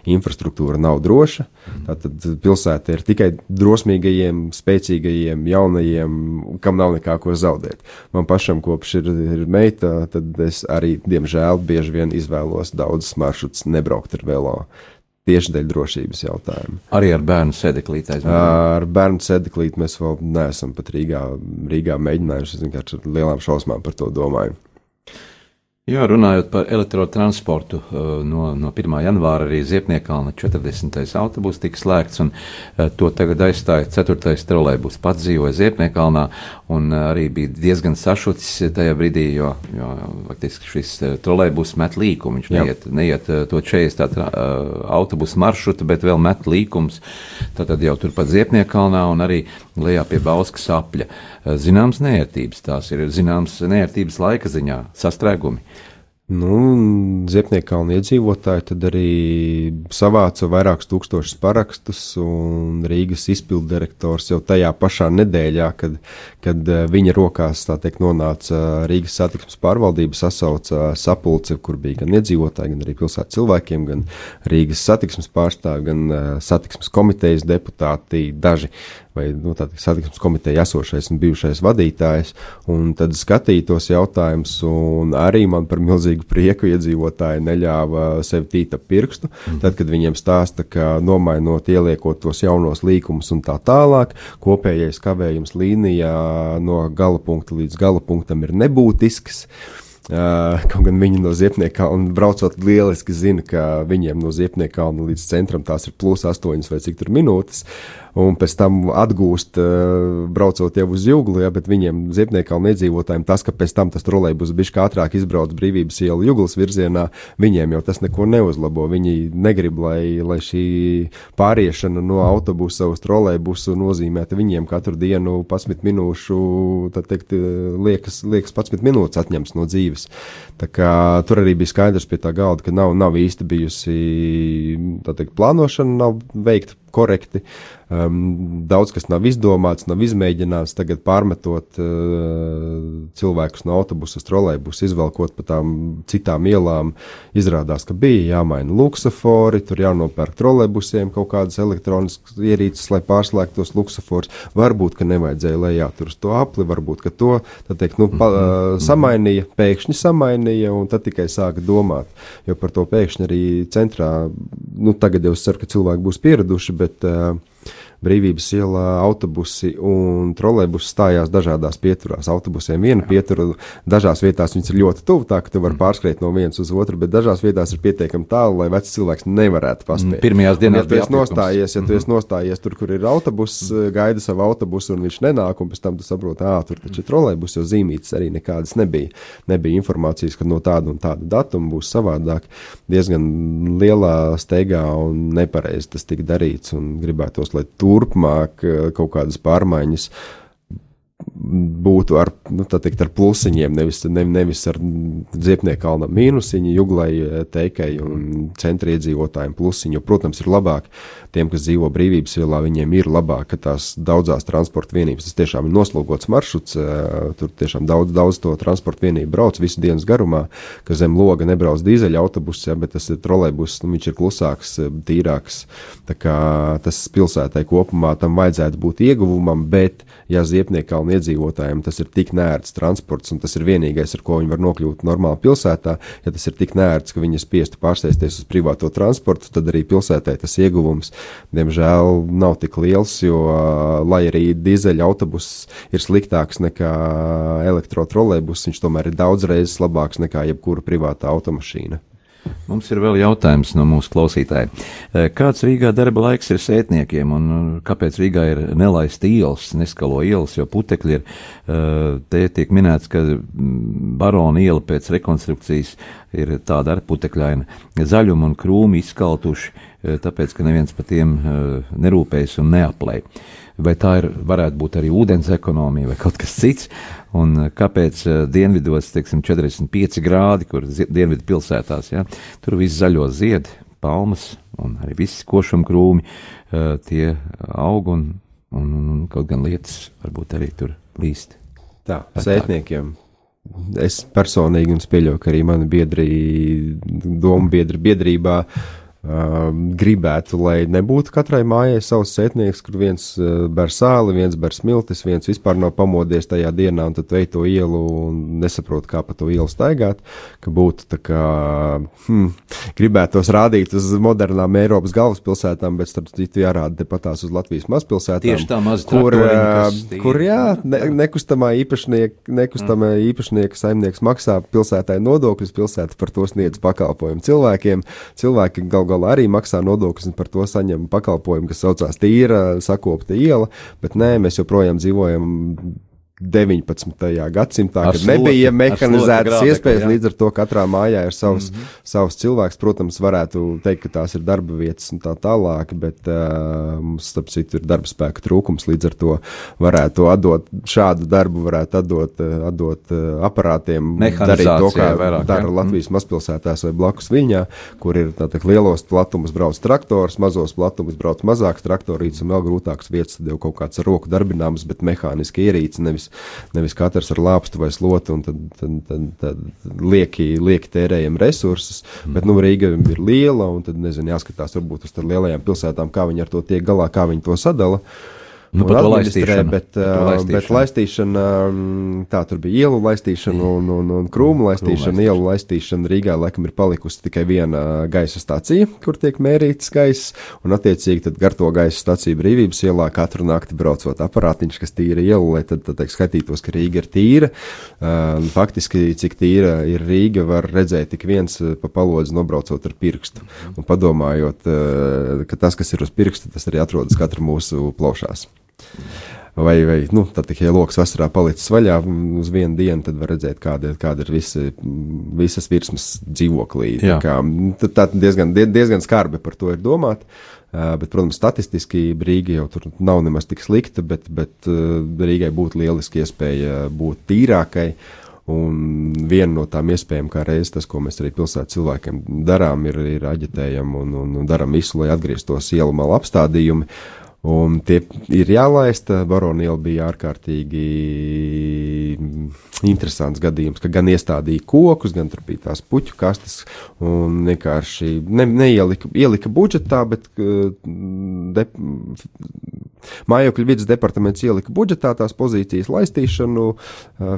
infrastruktūra nav droša. Tātad pilsēta ir tikai drosmīgajiem, spēcīgajiem, jaunajiem, kam nav nekā ko zaudēt. Man pašam kopš ir, ir meita, tad es arī, diemžēl, bieži vien izvēlos daudzas maršrutus nebraukt ar velo. Tieši dēļ drošības jautājumu. Arī ar bērnu sēdeklīti. Ar bērnu sēdeklīti mēs vēl neesam pat Rīgā, Rīgā mēģinājuši. Es vienkārši ar lielām šausmām par to domāju. Jā, runājot par elektrotransportu, eh, no, no 1. janvāra arī Ziepniekalna 40. autobus tika slēgts, un eh, to tagad aizstāja 4. trolēbus. Pats dzīvoja Ziepniekalnā, un eh, arī bija diezgan sašucis tajā brīdī, jo, jo faktiski šis trolēbus met līkumu. Viņš neiet, neiet to 40. autobusu maršrutu, bet vēl met līkums. Tātad jau turpat Ziepniekalnā un arī lejā pie Bauskas apļa. Zināms nērtības, tās ir zināms nērtības laika ziņā, sastrēgumi. Nu, Ziepniekalna iedzīvotāji tad arī savāca vairākus tūkstošus parakstus, un Rīgas izpildirektors jau tajā pašā nedēļā, kad, kad eh, viņa rokās teikt, nonāca Rīgas satiksmes pārvaldības sasauca sapulce, kur bija gan iedzīvotāji, gan arī pilsētas cilvēkiem, gan Rīgas satiksmes pārstāvi, gan uh, satiksmes komitejas deputāti, daži vai nu, satiksmes komiteja esošais un bijušais vadītājs, un tad skatīja tos jautājumus, un arī man par milzīgu prieku iedzīvotāji neļāva sev tīta pirkstu, mm. tad, kad viņiem stāsta, ka nomainot, ieliekot tos jaunos līkumus un tā tālāk, kopējais kavējums līnijā no gala punkta līdz gala punktam ir nebūtisks. Uh, kaut gan viņi no Ziepnieka un braucot lieliski zina, ka viņiem no Ziepnieka un līdz centram tās ir plus 8 vai cik tur minūtes. Uh, un pēc tam atgūst, eh, braucot jau uz jūglu, ja, bet viņiem ziepniekam iedzīvotājiem tas, ka pēc tam tas trolejbus bišķi ātrāk izbrauc brīvības ielu jūglas virzienā, viņiem jau tas neko neuzlabo. Viņi negrib, lai, lai šī pāriešana no autobusa uz trolejbusu nozīmētu viņiem katru dienu 11 minūšu, tad teikt, liekas, liekas 11 minūtes atņems no dzīves. Tā kā tur arī bija skaidrs pie tā galda, ka nav, nav īsti bijusi, tā teikt, plānošana nav veikta korekti. Um, daudz kas nav izdomāts, nav izmēģināts. Tagad pārmetot uh, cilvēkus no autobusa uz trolēļbusu, izvelkot pa tām citām ielām, izrādās, ka bija jāmaina luksafori, tur jānopērk trolēļbusiem kaut kādas elektroniskas ierīces, lai pārslēgtu tos luksaforus. Varbūt, ka nevajadzēja lejā tur uz to apli, varbūt, ka to teikt, nu, pa, uh, samainīja, pēkšņi samainīja, un tad tikai sāka domāt. Jo par to pēkšņi arī centrā, nu, tagad jau es ceru, ka cilvēki būs pieraduši, bet uh, Brīvības ielā autobusi un trolēbusi stājās dažādās pieturās. Autobusiem viena pietura, dažās vietās viņas ir ļoti tuvu, tā ka tu vari mm. pārskriet no vienas uz otru, bet dažās vietās ir pietiekami tālu, lai vecs cilvēks nevarētu paspēt. Pirmajās dienās, ja tu esi nostājies, ja tu esi mhm. nostājies tur, kur ir autobus, mhm. gaida savu autobusu un viņš nenāk, un pēc tam tu saproti, ah, tur taču ir trolēbus, jo zīmītes arī nekādas nebija. Nebija informācijas, ka no tāda un tāda datuma būs savādāk. Diezgan lielā steigā un nepareizi tas tika darīts, un gribētos, lai tur turpmāk eh, kaut kādas pārmaiņas būtu ar, nu, teikt, ar plusiņiem, nevis, ne, nevis ar dziepnieku kalna mīnusiņu, juglai, teikai un centra iedzīvotājiem plusiņu. Protams, ir labāk tiem, kas dzīvo brīvības ielā, viņiem ir labāk, ka tās daudzās transporta vienības, tas tiešām ir noslogots maršruts, tur tiešām daudz, daudz to transporta vienību brauc visu dienas garumā, ka zem loga nebrauc dīzeļa autobuss, ja, bet tas ir trolejbus, nu, viņš ir klusāks, tīrāks. Tā kā tas pilsētai kopumā tam vajadzētu būt ieguvumam, bet, ja Ziepniekalna iedzīvotājiem tas ir tik nērts transports, un tas ir vienīgais, ar ko viņi var nokļūt normāli pilsētā, ja tas ir tik nērts, ka viņi spiestu pārsēsties uz privāto transportu, tad arī pilsētai tas ieguvums, diemžēl, nav tik liels, jo, lai arī dīzeļa autobuss ir sliktāks nekā elektrotrolēbus, viņš tomēr ir daudz reizes labāks nekā jebkura privāta automašīna. Mums ir vēl jautājums no mūsu klausītāja. Eh, kāds Rīgā darba laiks ir sētniekiem un eh, kāpēc Rīgā ir nelaista ielas, neskalo ielas, jo putekļi ir, eh, te tiek minēts, ka barona iela pēc rekonstrukcijas ir tāda ar putekļaina, zaļuma un krūmi izskaltuši, tāpēc, ka neviens par tiem nerūpējas un neaplēj. Vai tā ir, varētu būt arī ūdens ekonomija vai kaut kas cits? Un eh, kāpēc uh, dienvidos, teiksim, 45 grādi, kur dienvidu pilsētās, ja, tur viss zaļo ziedi, palmas un arī visi košuma krūmi, uh, tie aug un, un, un, un kaut gan lietas varbūt arī tur līst. Tā, sētniekiem. Es personīgi un pieļauju, ka arī mani biedri, domu biedri biedrībā uh, Um, gribētu, lai nebūtu katrai mājai savs sētnieks, kur viens uh, ber sāli, viens ber smiltis, viens vispār nav pamodies tajā dienā un tad veido to ielu un nesaprot, kā pa to ielu staigāt. Ka būtu tā kā, hmm, gribētos rādīt uz modernām Eiropas galvaspilsētām, bet starp citu jārāda tepatās uz Latvijas mazpilsētām. Tieši tā maz kur, uh, kur jā, ne, nekustamā īpašnieka, nekustamā mm. īpašnieka saimnieks maksā pilsētai nodokļus, pilsēta par to sniedz pakalpojumu cilvēkiem. Cilvēki gal galā arī maksā nodokļus un par to saņem pakalpojumu, kas saucās tīra, sakopta iela, bet nē, mēs joprojām dzīvojam 19. gadsimtā, ar kad slotu, nebija mehanizētas iespējas, jā. līdz ar to katrā mājā ir savs, mm -hmm. savs cilvēks. Protams, varētu teikt, ka tās ir darba vietas un tā tālāk, bet uh, mums, starp citu, ir darba spēka trūkums. Līdz ar to varētu atdot šādu darbu, varētu atdot, atdot uh, aparātiem, darīt to, kā vairāk, dara jā. Mhm. Latvijas mm. mazpilsētās vai blakus Viņā, kur ir tātad lielos platumus brauc traktors, mazos platumus brauc mazāks traktorīts un vēl grūtāks vietas, tad jau kaut kāds ar roku darbināms, bet mehāniski ierīce, nevis nevis, nevis katrs ar lāpstu vai slotu, un tad, tad, tad, tad lieki, lieki tērējam resursus. Mm. Bet nu, Rīga ir liela, un tad nezinu, jāskatās varbūt uz lielajām pilsētām, kā viņi ar to tiek galā, kā viņi to sadala. Uh, Nu, par to laistīšanu. Bet, uh, laistīšanu. bet laistīšana, um, tā tur bija ielu laistīšana un, un, un krūmu laistīšana. Ielu laistīšana Rīgā laikam ir palikusi tikai viena gaisa stacija, kur tiek mērīts gaiss, un attiecīgi tad gar to gaisa staciju brīvības ielā katru nakti braucot aparātiņš, kas tīra ielu, lai tad, tad, tad skatītos, ka Rīga ir tīra. Uh, faktiski, cik tīra ir Rīga, var redzēt tik viens uh, pa palodzi nobraucot ar pirkstu. Un padomājot, uh, ka tas, kas ir uz pirksta, tas arī atrodas katra mūsu plaušās. Vai, vai nu, tad tikai lokus vasarā palicis vaļā uz vienu dienu, tad var redzēt, kāda, kāda ir visi, visas virsmas dzīvoklī. Tā, kā, tā diezgan, diezgan skarbi par to ir domāt. Uh, bet, protams, statistiski Rīga jau tur nav nemaz tik slikta, bet, bet uh, Rīgai būtu lieliski iespēja būt tīrākai. Un viena no tām iespējām, kā reizes tas, ko mēs arī pilsētas cilvēkiem darām, ir, ir aģitējam un, un, un darām visu, lai atgrieztos ielu malu apstādījumi. Un tie ir jālaista. Baroniela bija ārkārtīgi interesants gadījums, ka gan iestādīja kokus, gan tur bija tās puķu kastes un vienkārši ne, neielika ielika budžetā, bet de, mājokļu vidas departaments ielika budžetā tās pozīcijas laistīšanu,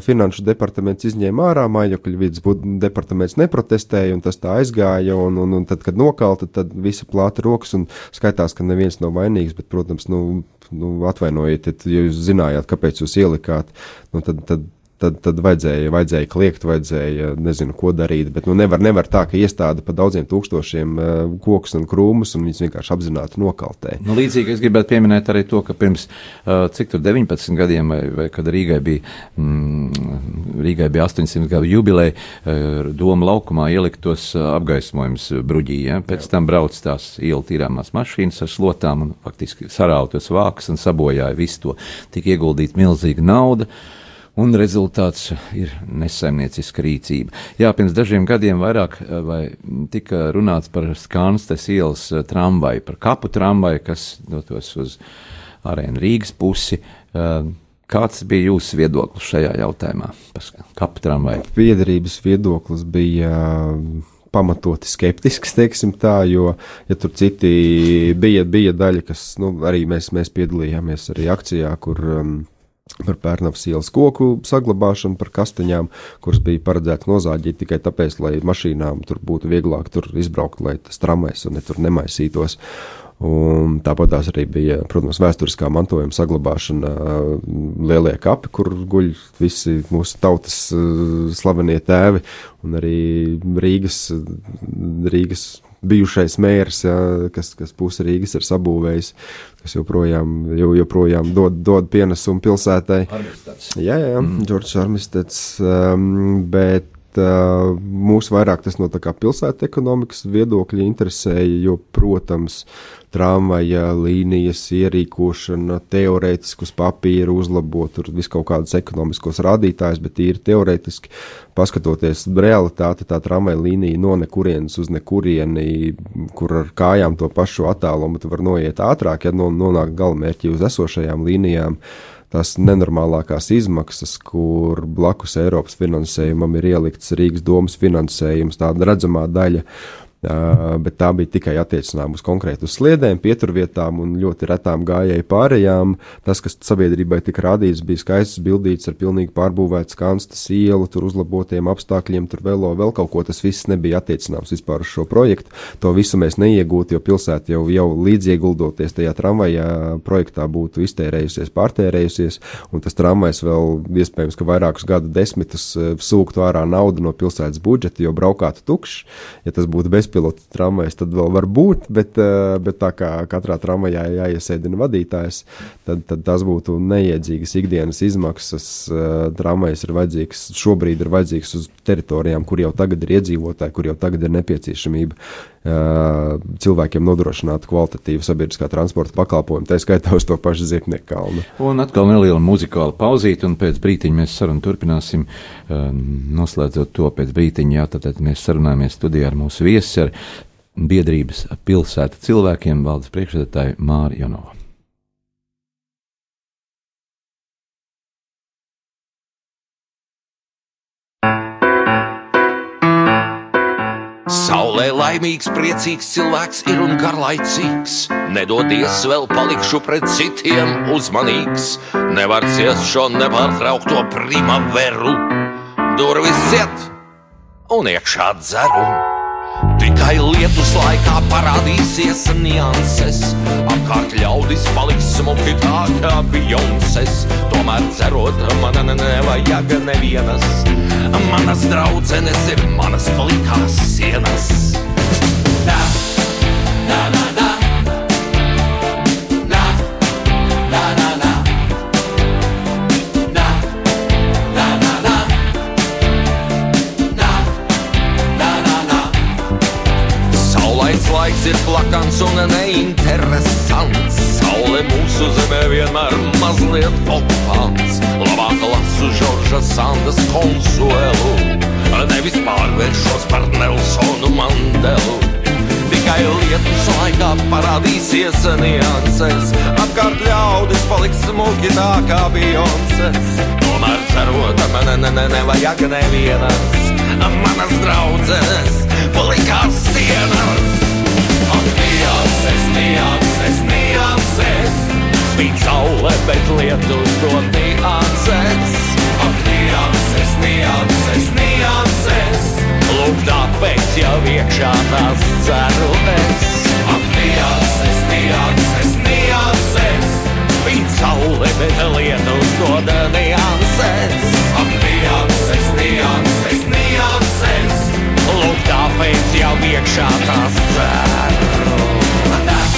finanšu departaments izņēma ārā, mājokļu vidas departaments neprotestēja un tas tā aizgāja, un, un, un tad, kad nokalta, tad visi plāta rokas un skaitās, ka neviens nav vainīgs, bet, protams, nu, nu atvainojiet, ja jūs zinājāt, kāpēc jūs ielikāt, nu, tad, tad tad, tad vajadzēja, vajadzēja kliegt, vajadzēja nezinu, ko darīt. Bet nu, nevar, nevar tā, ka iestāde pa daudziem tūkstošiem uh, kokus un krūmus un viņus vienkārši apzināti nokaltē. Nu, līdzīgi es gribētu pieminēt arī to, ka pirms uh, cik tur 19 gadiem, vai, vai kad Rīgai bija mm, Rīgai bija 800 gadu jubileja, doma laukumā ieliktos apgaismojums bruģī. Ja? Pēc tam brauc tās ielu tīrāmās mašīnas ar slotām un faktiski sarautos vākas un sabojāja visu to. Tik ieguldīt milzīga nauda un rezultāts ir nesaimnieciska rīcība. Jā, pirms dažiem gadiem vairāk tika runāts par Skanstes ielas tramvaju, par kapu tramvaju, kas dotos uz arēnu Rīgas pusi. Kāds bija jūsu viedoklis šajā jautājumā par kapu tramvaju? Biedrības viedoklis bija pamatoti skeptisks, teiksim tā, jo, ja tur citi bija, bija daļa, kas, nu, arī mēs, mēs piedalījāmies arī akcijā, kur um, par Pērnavas ielas koku saglabāšanu, par kastaņām, kuras bija paredzētas nozāģīt tikai tāpēc, lai mašīnām tur būtu vieglāk tur izbraukt, lai tas tramvajs ne tur nemaisītos. Un tāpat tās arī bija, protams, vēsturiskā mantojuma saglabāšana, lielie kapi, kur guļ visi mūsu tautas slavenie tēvi, un arī Rīgas, Rīgas bijušais mērs, ja, kas, kas pusi Rīgas ir sabūvējis, kas joprojām, jo, joprojām dod, dod pienesumu pilsētai. Armistets. Jā, jā, mm. Džordžs Armistets, um, bet uh, mūs vairāk tas no pilsētas ekonomikas viedokļa interesēja, jo, protams, tramvaja līnijas ierīkošana, teorētiski uz papīra uzlabot, tur vis kaut kādus ekonomiskos rādītājus, bet ir teorētiski, paskatoties realitāti, tā tramvaja līnija no nekurienes uz nekurieni, kur ar kājām to pašu attālumu tu var noiet ātrāk, ja nonāk galamērķi uz esošajām līnijām tās nenormālākās izmaksas, kur blakus Eiropas finansējumam ir ielikts Rīgas domas finansējums, tāda redzamā daļa. Uh, bet tā bija tikai attiecināma uz konkrētu sliedēm, pieturvietām un ļoti retām gājēju pārējām. Tas, kas sabiedrībai tika rādīts, bija skaists bildīts ar pilnīgi pārbūvētu skanstas ielu, tur uzlabotiem apstākļiem, tur velo vēl kaut ko. Tas viss nebija attiecināms vispār uz šo projektu. To visu mēs neiegūtu, jo pilsēta jau, jau līdzieguldoties tajā tramvajā projektā būtu iztērējusies, pārtērējusies, un tas tramvajs vēl iespējams, ka vairākus gadu desmitus sūktu ārā naudu no pilsētas budžeta, jo braukātu tukšs. Ja tas būtu bez bezpilota tramvajas, tad vēl var būt, bet, eh, bet tā kā katrā tramvajā jāiesēdina vadītājs, tad, tad tas būtu neiedzīgas ikdienas izmaksas. Eh, tramvajas ir vajadzīgs, šobrīd ir vajadzīgs uz teritorijām, kur jau tagad ir iedzīvotāji, kur jau tagad ir nepieciešamība cilvēkiem nodrošināt kvalitatīvu sabiedriskā transporta pakalpojumu, tā skaitā uz to pašu Ziepnieku kalnu. Un atkal neliela muzikāla pauzīte, un pēc brītiņa mēs sarunu turpināsim, noslēdzot to pēc brītiņa, jā, tad mēs sarunājamies studijā ar mūsu viesi, ar biedrības pilsēta cilvēkiem valdes priekšsēdētāju Māri Janovu. Saulē laimīgs, priecīgs cilvēks ir un garlaicīgs. Nedodies vēl palikšu pret citiem uzmanīgs. Nevar ciest šo nepārtraukto primaveru. Durvis ciet un iekšā dzeru. Tikai lietus laikā parādīsies nianses. Apkārt ļaudis paliks smuki tā kā Beyoncé. Tomēr cerot, man nevajag nevienas Manas draudzenes ir manas palikās sienas. Na, na, na, na. Plakans un neinteresants. Saule mūsu zemē vienmēr mazliet okupants. Labāk lasu Žorža Sandas konsuelu, nevis pārvēršos par Nelsonu Mandelu. Tikai lietus laikā parādīsies nianses, apkārt ļaudis paliks smuki tā kā Beyoncés. Tomēr cerot, man ne, ne, nevajag nevienas, manas draudzenes palikās sienas. Nianses, nianses, nianses! Spīd saule, bet lietus dod nianses. Ak, nianses, nianses, nianses. Lūk, tāpēc jau iekšā tās ceru es. Ak, nianses, nianses, nianses. Spīd saule, bet lietus dod nianses. Ak, nianses, nianses, nianses. Lūk, tāpēc jau iekšā tās ceru. I'm not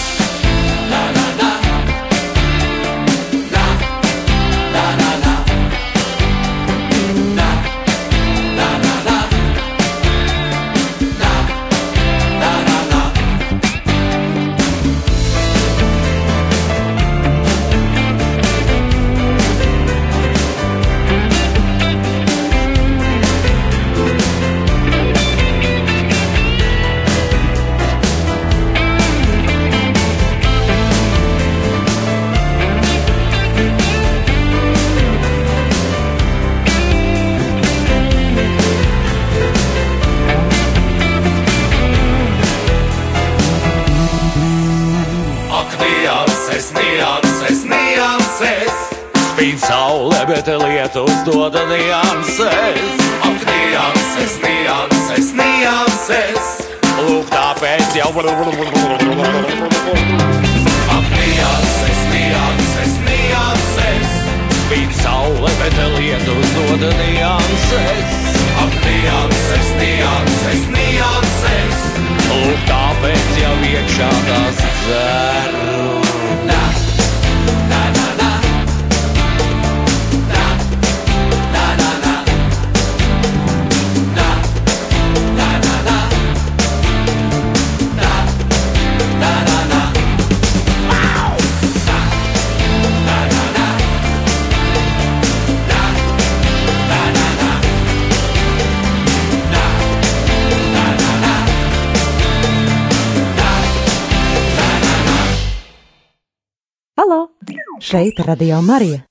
Ir Radio Marija.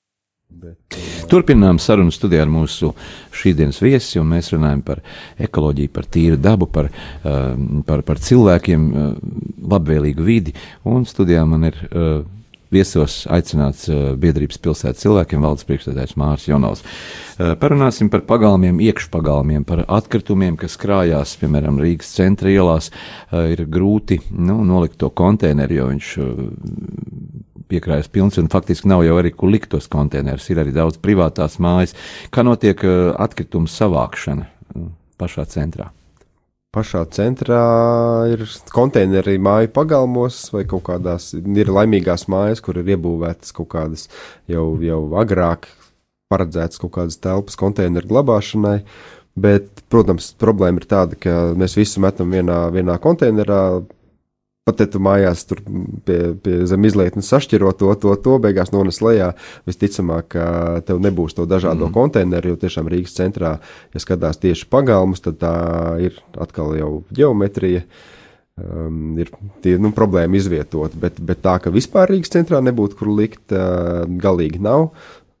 Turpinām sarunu studijā ar mūsu šīsdienas viesi, un mēs runājam par ekoloģiju, par tīru dabu, par, uh, par, par cilvēkiem, uh, labvēlīgu vidi. Un studijā man ir uh, viesos aicināts uh, biedrības pilsētas cilvēkiem, valdes priekšstādājs Mārs Jonovs. Uh, parunāsim par pagalmiem, iekšpagalmiem, par atkritumiem, kas krājās, piemēram, Rīgas centra ielās. Ir grūti nu, nolikt to konteineru, jo viņš piekrājas pilns, un faktiski nav jau arī, kur likt tos konteinerus. Ir arī daudz privātās mājas. Kā notiek uh, atkritumu savākšana uh, pašā centrā? Pašā centrā ir konteineri māju pagalmos, vai kaut kādās ir laimīgās mājas, kur ir iebūvētas kaut kādas jau, jau agrāk paredzētas kaut kādas telpas konteineru glabāšanai. Bet, protams, problēma ir tāda, ka mēs visu metam vienā, vienā konteinerā, pat te tu mājās tur pie, pie zem izlietnes sašķiro to, to, to beigās nones lejā. Visticamāk, ka tev nebūs to dažādo mm. konteineru, jo tiešām Rīgas centrā, ja skatās tieši pagalmus, tad tā ir atkal jau geometrija. Um, ir tie nu, problēma izvietot, bet, bet tā, ka vispār Rīgas centrā nebūtu kur likt, uh, galīgi nav.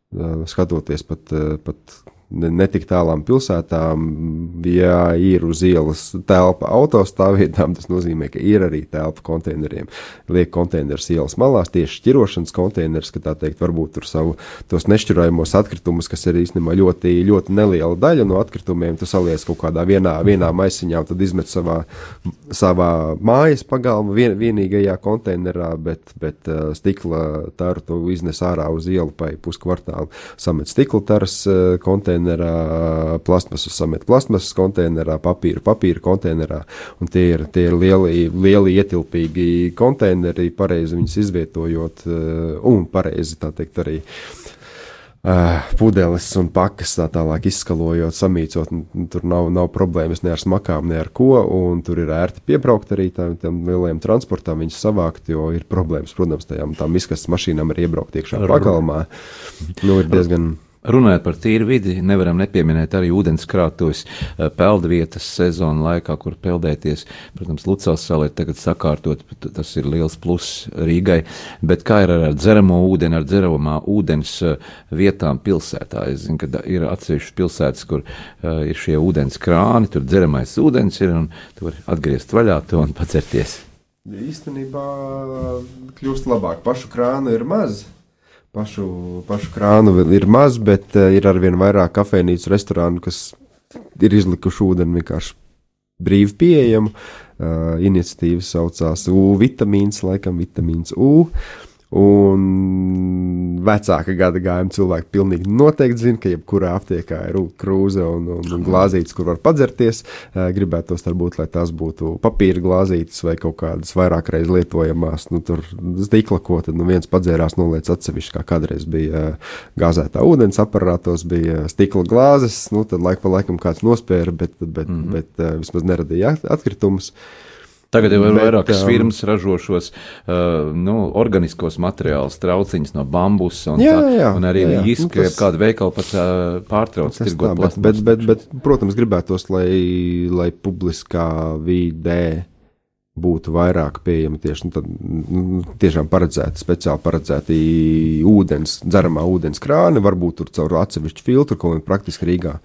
Uh, skatoties pat, uh, pat ne, ne tik tālām pilsētām, ja ir uz ielas telpa autostāvvietām, tas nozīmē, ka ir arī telpa konteineriem. Liek konteinerus ielas malās, tieši šķirošanas konteinerus, ka tā teikt, varbūt tur savu tos nešķirojamos atkritumus, kas ir īstenībā ļoti, ļoti neliela daļa no atkritumiem, tu saliec kaut kādā vienā, vienā maisiņā, tad izmet savā, savā mājas pagalma vien, vienīgajā konteinerā, bet, bet uh, stikla taru tu iznes ārā uz ielu pa puskvartālu, samet stikla taras uh, konteinerā konteinerā, plasmasu samet plasmasas konteinerā, papīru papīra konteinerā. Un tie ir, tie ir lieli, lieli ietilpīgi konteineri, pareizi viņus izvietojot eh, un pareizi tā teikt arī. Uh, pudeles un pakas tā tālāk izskalojot, samīcot. Tur nav, nav problēmas ne ar smakām, ne ar ko. Tur ir ērti piebraukt arī tam, tam lielajam transportam, viņus savākt, jo ir problēmas, protams, tajām tām izkastes mašīnām arī iebraukt iekšā pagalmā. Nu, ir diezgan. Runājot par tīru vidi, nevaram nepieminēt arī ūdenskrātuves peldvietas sezonu laikā, kur peldēties. Protams, Lucas salē tagad sakārtot, tas ir liels pluss Rīgai, bet kā ir ar dzeramo ūdeni, ar dzeramā ūdens vietām pilsētā? Es zinu, ka ir atsevišķas pilsētas, kur uh, ir šie ūdens krāni, tur dzeramais ūdens ir un tu vari atgriezt vaļā to un pacerties. Īstenībā kļūst labāk, pašu krānu ir maz. Pašu, pašu krānu ir maz, bet uh, ir arvien vairāk kafejnīcu, restorānu, kas ir izlikuši ūdeni vienkārši brīvi pieejamu. Uh, iniciatīva saucās U vitamīns, laikam vitamīns U. Un vecāka gada gājuma cilvēki pilnīgi noteikti zina, ka jebkurā aptiekā ir krūze un, un, un glāzītes, kur var padzerties. Gribētos varbūt, lai tās būtu papīra glāzītes vai kaut kādas vairāk reiz lietojamās, nu, tur stikla, ko tad nu, viens padzērās, noliec atsevišķi, kā kādreiz bija gāzētā ūdens aparātos, bija stikla glāzes, nu, tad laik pa laikam kāds nospēra, bet, bet, mm -hmm. bet, vismaz neradīja atkritumus. Tagad jau ir vairākas um, firmas ražo šos uh, nu, organiskos materiālus, trauciņus no bambusa. Un, jā, tā, jā, un arī īstenībā nu, tas... kāda veikala pat uh, pārtrauc tirgot bet, bet, bet, bet, protams, gribētos, lai, lai publiskā vidē būtu vairāk pieejami tieši nu, tad, nu, tiešām paredzēti, speciāli paredzēti ūdens, dzeramā ūdens krāni, varbūt tur caur atsevišķu filtru, ko praktiski Rīgā,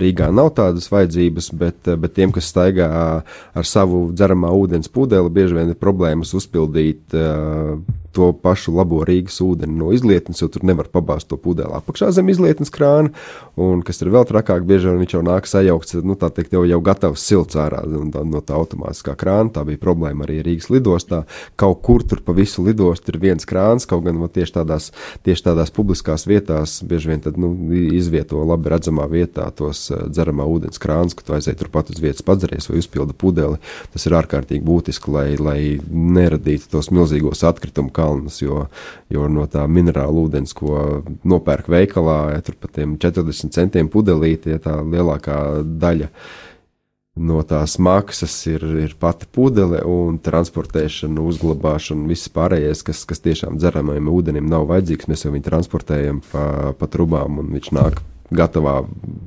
Rīgā nav tādas vajadzības, bet, bet tiem, kas staigā ar savu dzeramā ūdens pudeli, bieži vien ir problēmas uzpildīt uh, to pašu labo Rīgas ūdeni no izlietnes, jo tur nevar pabāzt to pudeli apakšā zem izlietnes krāna, un kas ir vēl trakāk, bieži vien viņš jau nāk sajaukts, nu, tā teikt, jau, jau gatavs silts ārā no, no tā automātiskā krāna. Tā bija problēma arī Rīgas lidostā. Kaut kur tur pa visu lidostu ir viens krāns, kaut gan tieši tādās, tieši tādās publiskās vietās bieži vien tad, nu, izvieto labi redzamā vietā tos dzeramā ūdens krāns, ka tu aizēji turpat uz vietas padzeries vai uzpildi pudeli. Tas ir ārkārtīgi būtiski, lai, lai neradītu tos milzīgos atkritumu kalnus, jo, jo no tā minerāla ūdens, ko nopērk veikalā, ja tur pat tiem 40 centiem pudelīti, ja tā lielākā daļa no tās maksas ir, ir pati pudele un transportēšana, uzglabāšana, viss pārējais, kas, kas tiešām dzeramajam ūdenim nav vajadzīgs. Mēs jau viņu transportējam pa, pa trubām un viņš nāk gatavā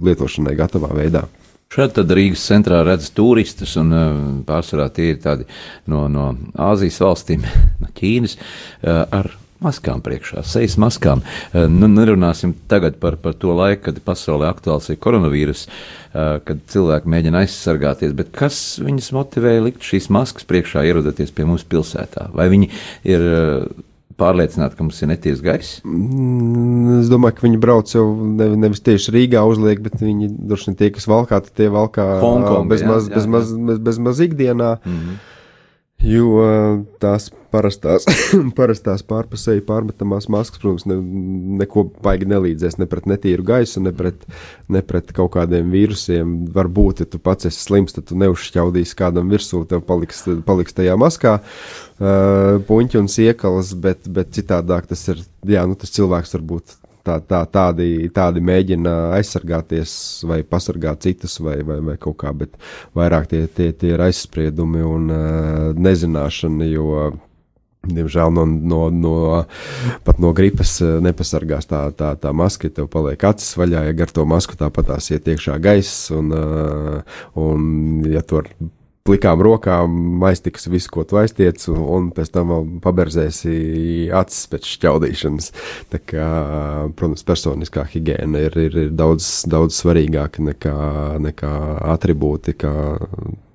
lietošanai, gatavā veidā. Šeit tad Rīgas centrā redz turistus, un uh, pārsvarā tie ir tādi no, no Āzijas valstīm, no Ķīnas, uh, ar maskām priekšā, sejas maskām. Uh, nu, nerunāsim tagad par, par to laiku, kad pasaulē aktuāls ir koronavīrus, kad cilvēki mēģina aizsargāties, bet kas viņus motivēja likt šīs maskas priekšā, ierodoties pie mums pilsētā? Vai viņi ir pārliecināti, ka mums ir neties gaiss? Mm, es domāju, ka viņi brauc jau ne, nevis tieši Rīgā uzliek, bet viņi droši vien tie, kas valkā, tie valkā Hongkong, bez, jā, maz, jā, bez, jā. maz, bez, bez maz ikdienā. Mm -hmm. Jo tās parastās, parastās pārpusēji pārmetamās maskas, protams, ne, neko baigi nelīdzēs ne pret netīru gaisu, ne pret, ne pret kaut kādiem vīrusiem. Varbūt, ja tu pats esi slims, tad tu neuzšķaudīsi kādam virsū, tev paliks, paliks tajā maskā uh, puņķi un siekalas, bet, bet citādāk tas ir, jā, nu tas cilvēks varbūt tā, tā, tādi, tādi mēģina aizsargāties vai pasargāt citus vai, vai, vai kaut kā, bet vairāk tie, tie, tie ir aizspriedumi un uh, nezināšana, jo Diemžēl no, no, no, pat no gripas eh, nepasargās tā, tā, tā maska, tev paliek acis vaļā, ja gar to masku tāpat tās iet iekšā gaiss, un, uh, un ja tu ar plikām rokām aiztiks visu, ko tu aiztiec, un, pēc tam paberzēsi acis pēc šķaudīšanas. Tā kā, protams, personiskā higiēna ir, ir, ir daudz, daudz svarīgāka nekā, nekā atribūti, kā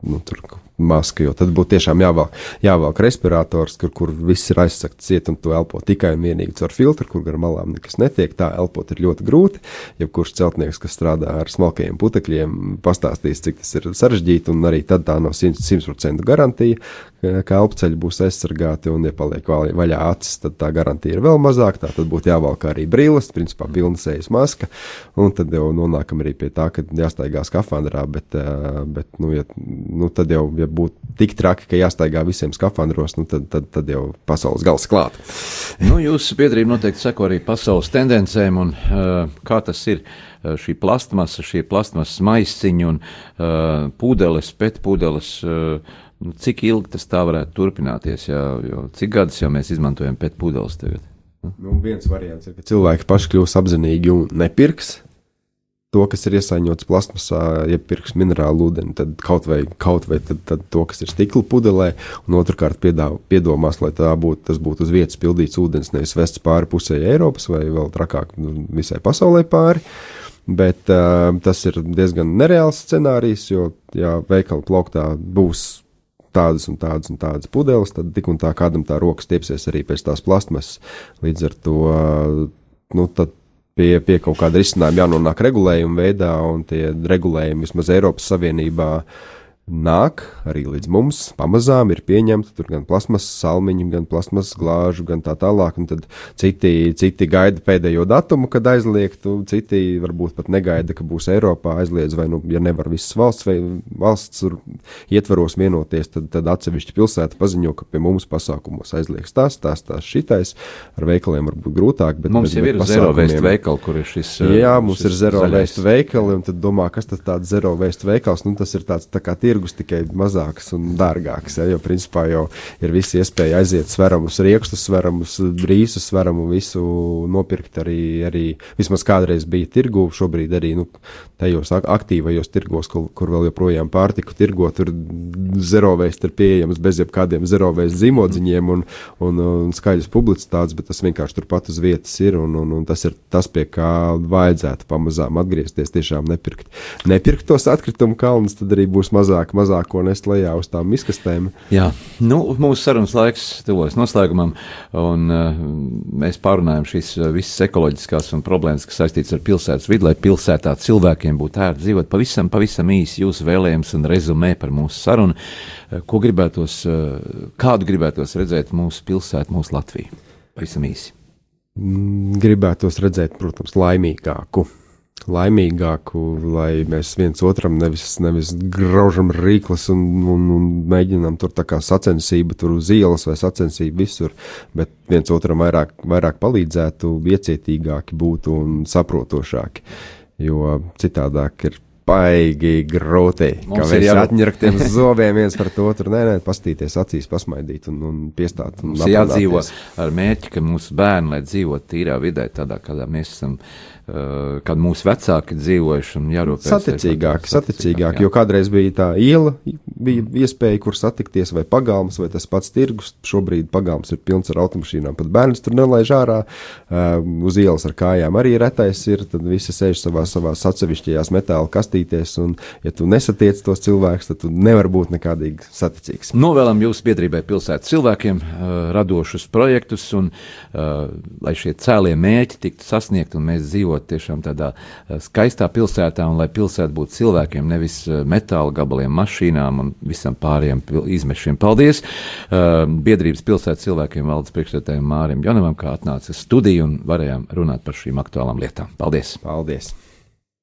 nu, tur maska, jo tad būtu tiešām jāvelk, jāvelk respirators, kur, kur viss ir aizsakts ciet, un tu elpo tikai un vienīgi caur filtru, kur gar malām nekas netiek. Tā elpot ir ļoti grūti. Jebkurš celtnieks, kas strādā ar smalkajiem putekļiem, pastāstīs, cik tas ir sarežģīti, un arī tad tā nav 100% garantija, ka elpceļi būs aizsargāti, un, ja paliek vaļā acis, tad tā garantija ir vēl mazāka. Tā tad būtu jāvelk arī brīles, principā pilna sejas maska, un tad jau nonākam arī pie tā, ka jāstaigā skafandrā, bet, bet nu, ja, nu, tad jau, ja būtu tik traki, ka jāstaigā visiem skafandros, nu, tad, tad, tad jau pasaules gals klāt. nu, jūsu biedrība noteikti seko arī pasaules tendencēm, un uh, kā tas ir uh, šī plastmasa, šie plastmasas maisiņi un uh, pudeles, petpudeles. Uh, nu, cik ilgi tas tā varētu turpināties? Jā, jo cik gadus jau mēs izmantojam petpudeles tagad? Nu, viens variants ir, ka cilvēki paši kļūs apzinīgi un nepirks to, kas ir iesaņots plasmasā, ja pirks minerālu ūdeni, tad kaut vai, kaut vai tad, tad to, kas ir stikla pudelē, un otrkārt piedā, piedomās, lai būtu, tas būtu uz vietas pildīts ūdens, nevis vests pāri pusē Eiropas vai vēl trakāk nu, visai pasaulē pāri. Bet uh, tas ir diezgan nereāls scenārijs, jo, ja veikala plauktā būs tādas un tādas un tādas pudeles, tad tik un tā kādam tā rokas tiepsies arī pēc tās plasmasas. Līdz ar to, nu, tad pie, pie kaut kāda risinājuma jānonāk regulējuma veidā, un tie regulējumi vismaz Eiropas Savienībā nāk arī līdz mums. Pamazām ir pieņemta tur gan plasmas salmiņu, gan plasmas glāžu, gan tā tālāk. Un tad citi, citi gaida pēdējo datumu, kad aizliegt, un citi varbūt pat negaida, ka būs Eiropā aizliedz, vai, nu, ja nevar visas valsts vai valsts ietvaros vienoties, tad, tad atsevišķi pilsēta paziņo, ka pie mums pasākumos aizliegs tas, tas, tas, šitais. Ar veikaliem varbūt grūtāk, bet mums bet, jau ir zero waste veikali, kur ir šis. Jā, mums šis ir zero waste veikali, un tad domā, kas tas tāds zero waste veikals, nu tas ir tāds tā kā tirgus tikai mazāks un dārgāks, ja, jo principā jau ir visi iespēja aiziet sveramus riekstus, sveramus brīsus, sveramu visu nopirkt arī, arī vismaz kādreiz bija tirgu, šobrīd arī, nu, tajos ak- aktīvajos tirgos, kur, kur vēl joprojām pārtiku tirgo, tur zero waste ir pieejams bez jebkādiem zero waste zīmodziņiem un, un, un skaļas publicitātes, bet tas vienkārši turpat uz vietas ir, un, un, un tas ir tas, pie kā vajadzētu pamazām atgriezties, tiešām nepirkt. Nepirkt tos atkritumu kalnus, tad arī būs mazāk mazāk, mazāko nest lejā uz tām miskastēm. Jā, nu, mūsu sarunas laiks tuvojas noslēgumam, un uh, mēs pārunājam šīs uh, visas ekoloģiskās un problēmas, kas saistītas ar pilsētas vidi, lai pilsētā cilvēkiem būtu ērti dzīvot. Pavisam, pavisam īsi jūsu vēlējums un rezumē par mūsu sarunu. Uh, ko gribētos, uh, kādu gribētos redzēt mūsu pilsētu, mūsu Latviju? Pavisam īsi. Mm, gribētos redzēt, protams, laimīgāku. Laimīgāku, lai mēs viens otram nevis, nevis graužam rīklas un, un, un mēģinām tur tā kā sacensību tur uz ielas vai sacensību visur, bet viens otram vairāk, vairāk palīdzētu, iecietīgāki būtu un saprotošāki. Jo citādāk ir baigi grūti. Mums ir mēs jābūt- atņirktiem zobiem viens par to otru, nē, nē, pastīties acīs, pasmaidīt un, un piestāt. Un Mums ir jādzīvo ar mērķi, ka mūsu bērni, lai dzīvotu tīrā vidē, tādā kādā mēs esam, kad mūsu vecāki dzīvojuši un jārūpējas. Saticīgāk, saticīgāk, jo kādreiz bija tā iela, bija iespēja, kur satikties, vai pagalms, vai tas pats tirgus. Šobrīd pagalms ir pilns ar automašīnām, pat bērns tur nelaiž ārā. Uh, uz ielas ar kājām arī retais ir, tad visi sēž savā, savā atsevišķajās metāla kastītēs, un ja tu nesatiec tos cilvēkus, tad tu nevar būt nekādīgi saticīgs. Novēlam jūsu biedrībai pilsētas cilvēkiem uh, radošus projektus, un lai šie cēlie mērķi tiktu sasniegti, un mēs dzīvotu tiešām tādā uh, skaistā pilsētā, un lai pilsēta būtu cilvēkiem, nevis uh, metāla gabaliem, mašīnām un visam pārējiem izmešiem. Paldies! Uh, biedrības pilsētas cilvēkiem valdes priekšstādājiem Mārim Jonavam, kā atnāca studiju un varējām runāt par šīm aktuālām lietām. Paldies! Paldies!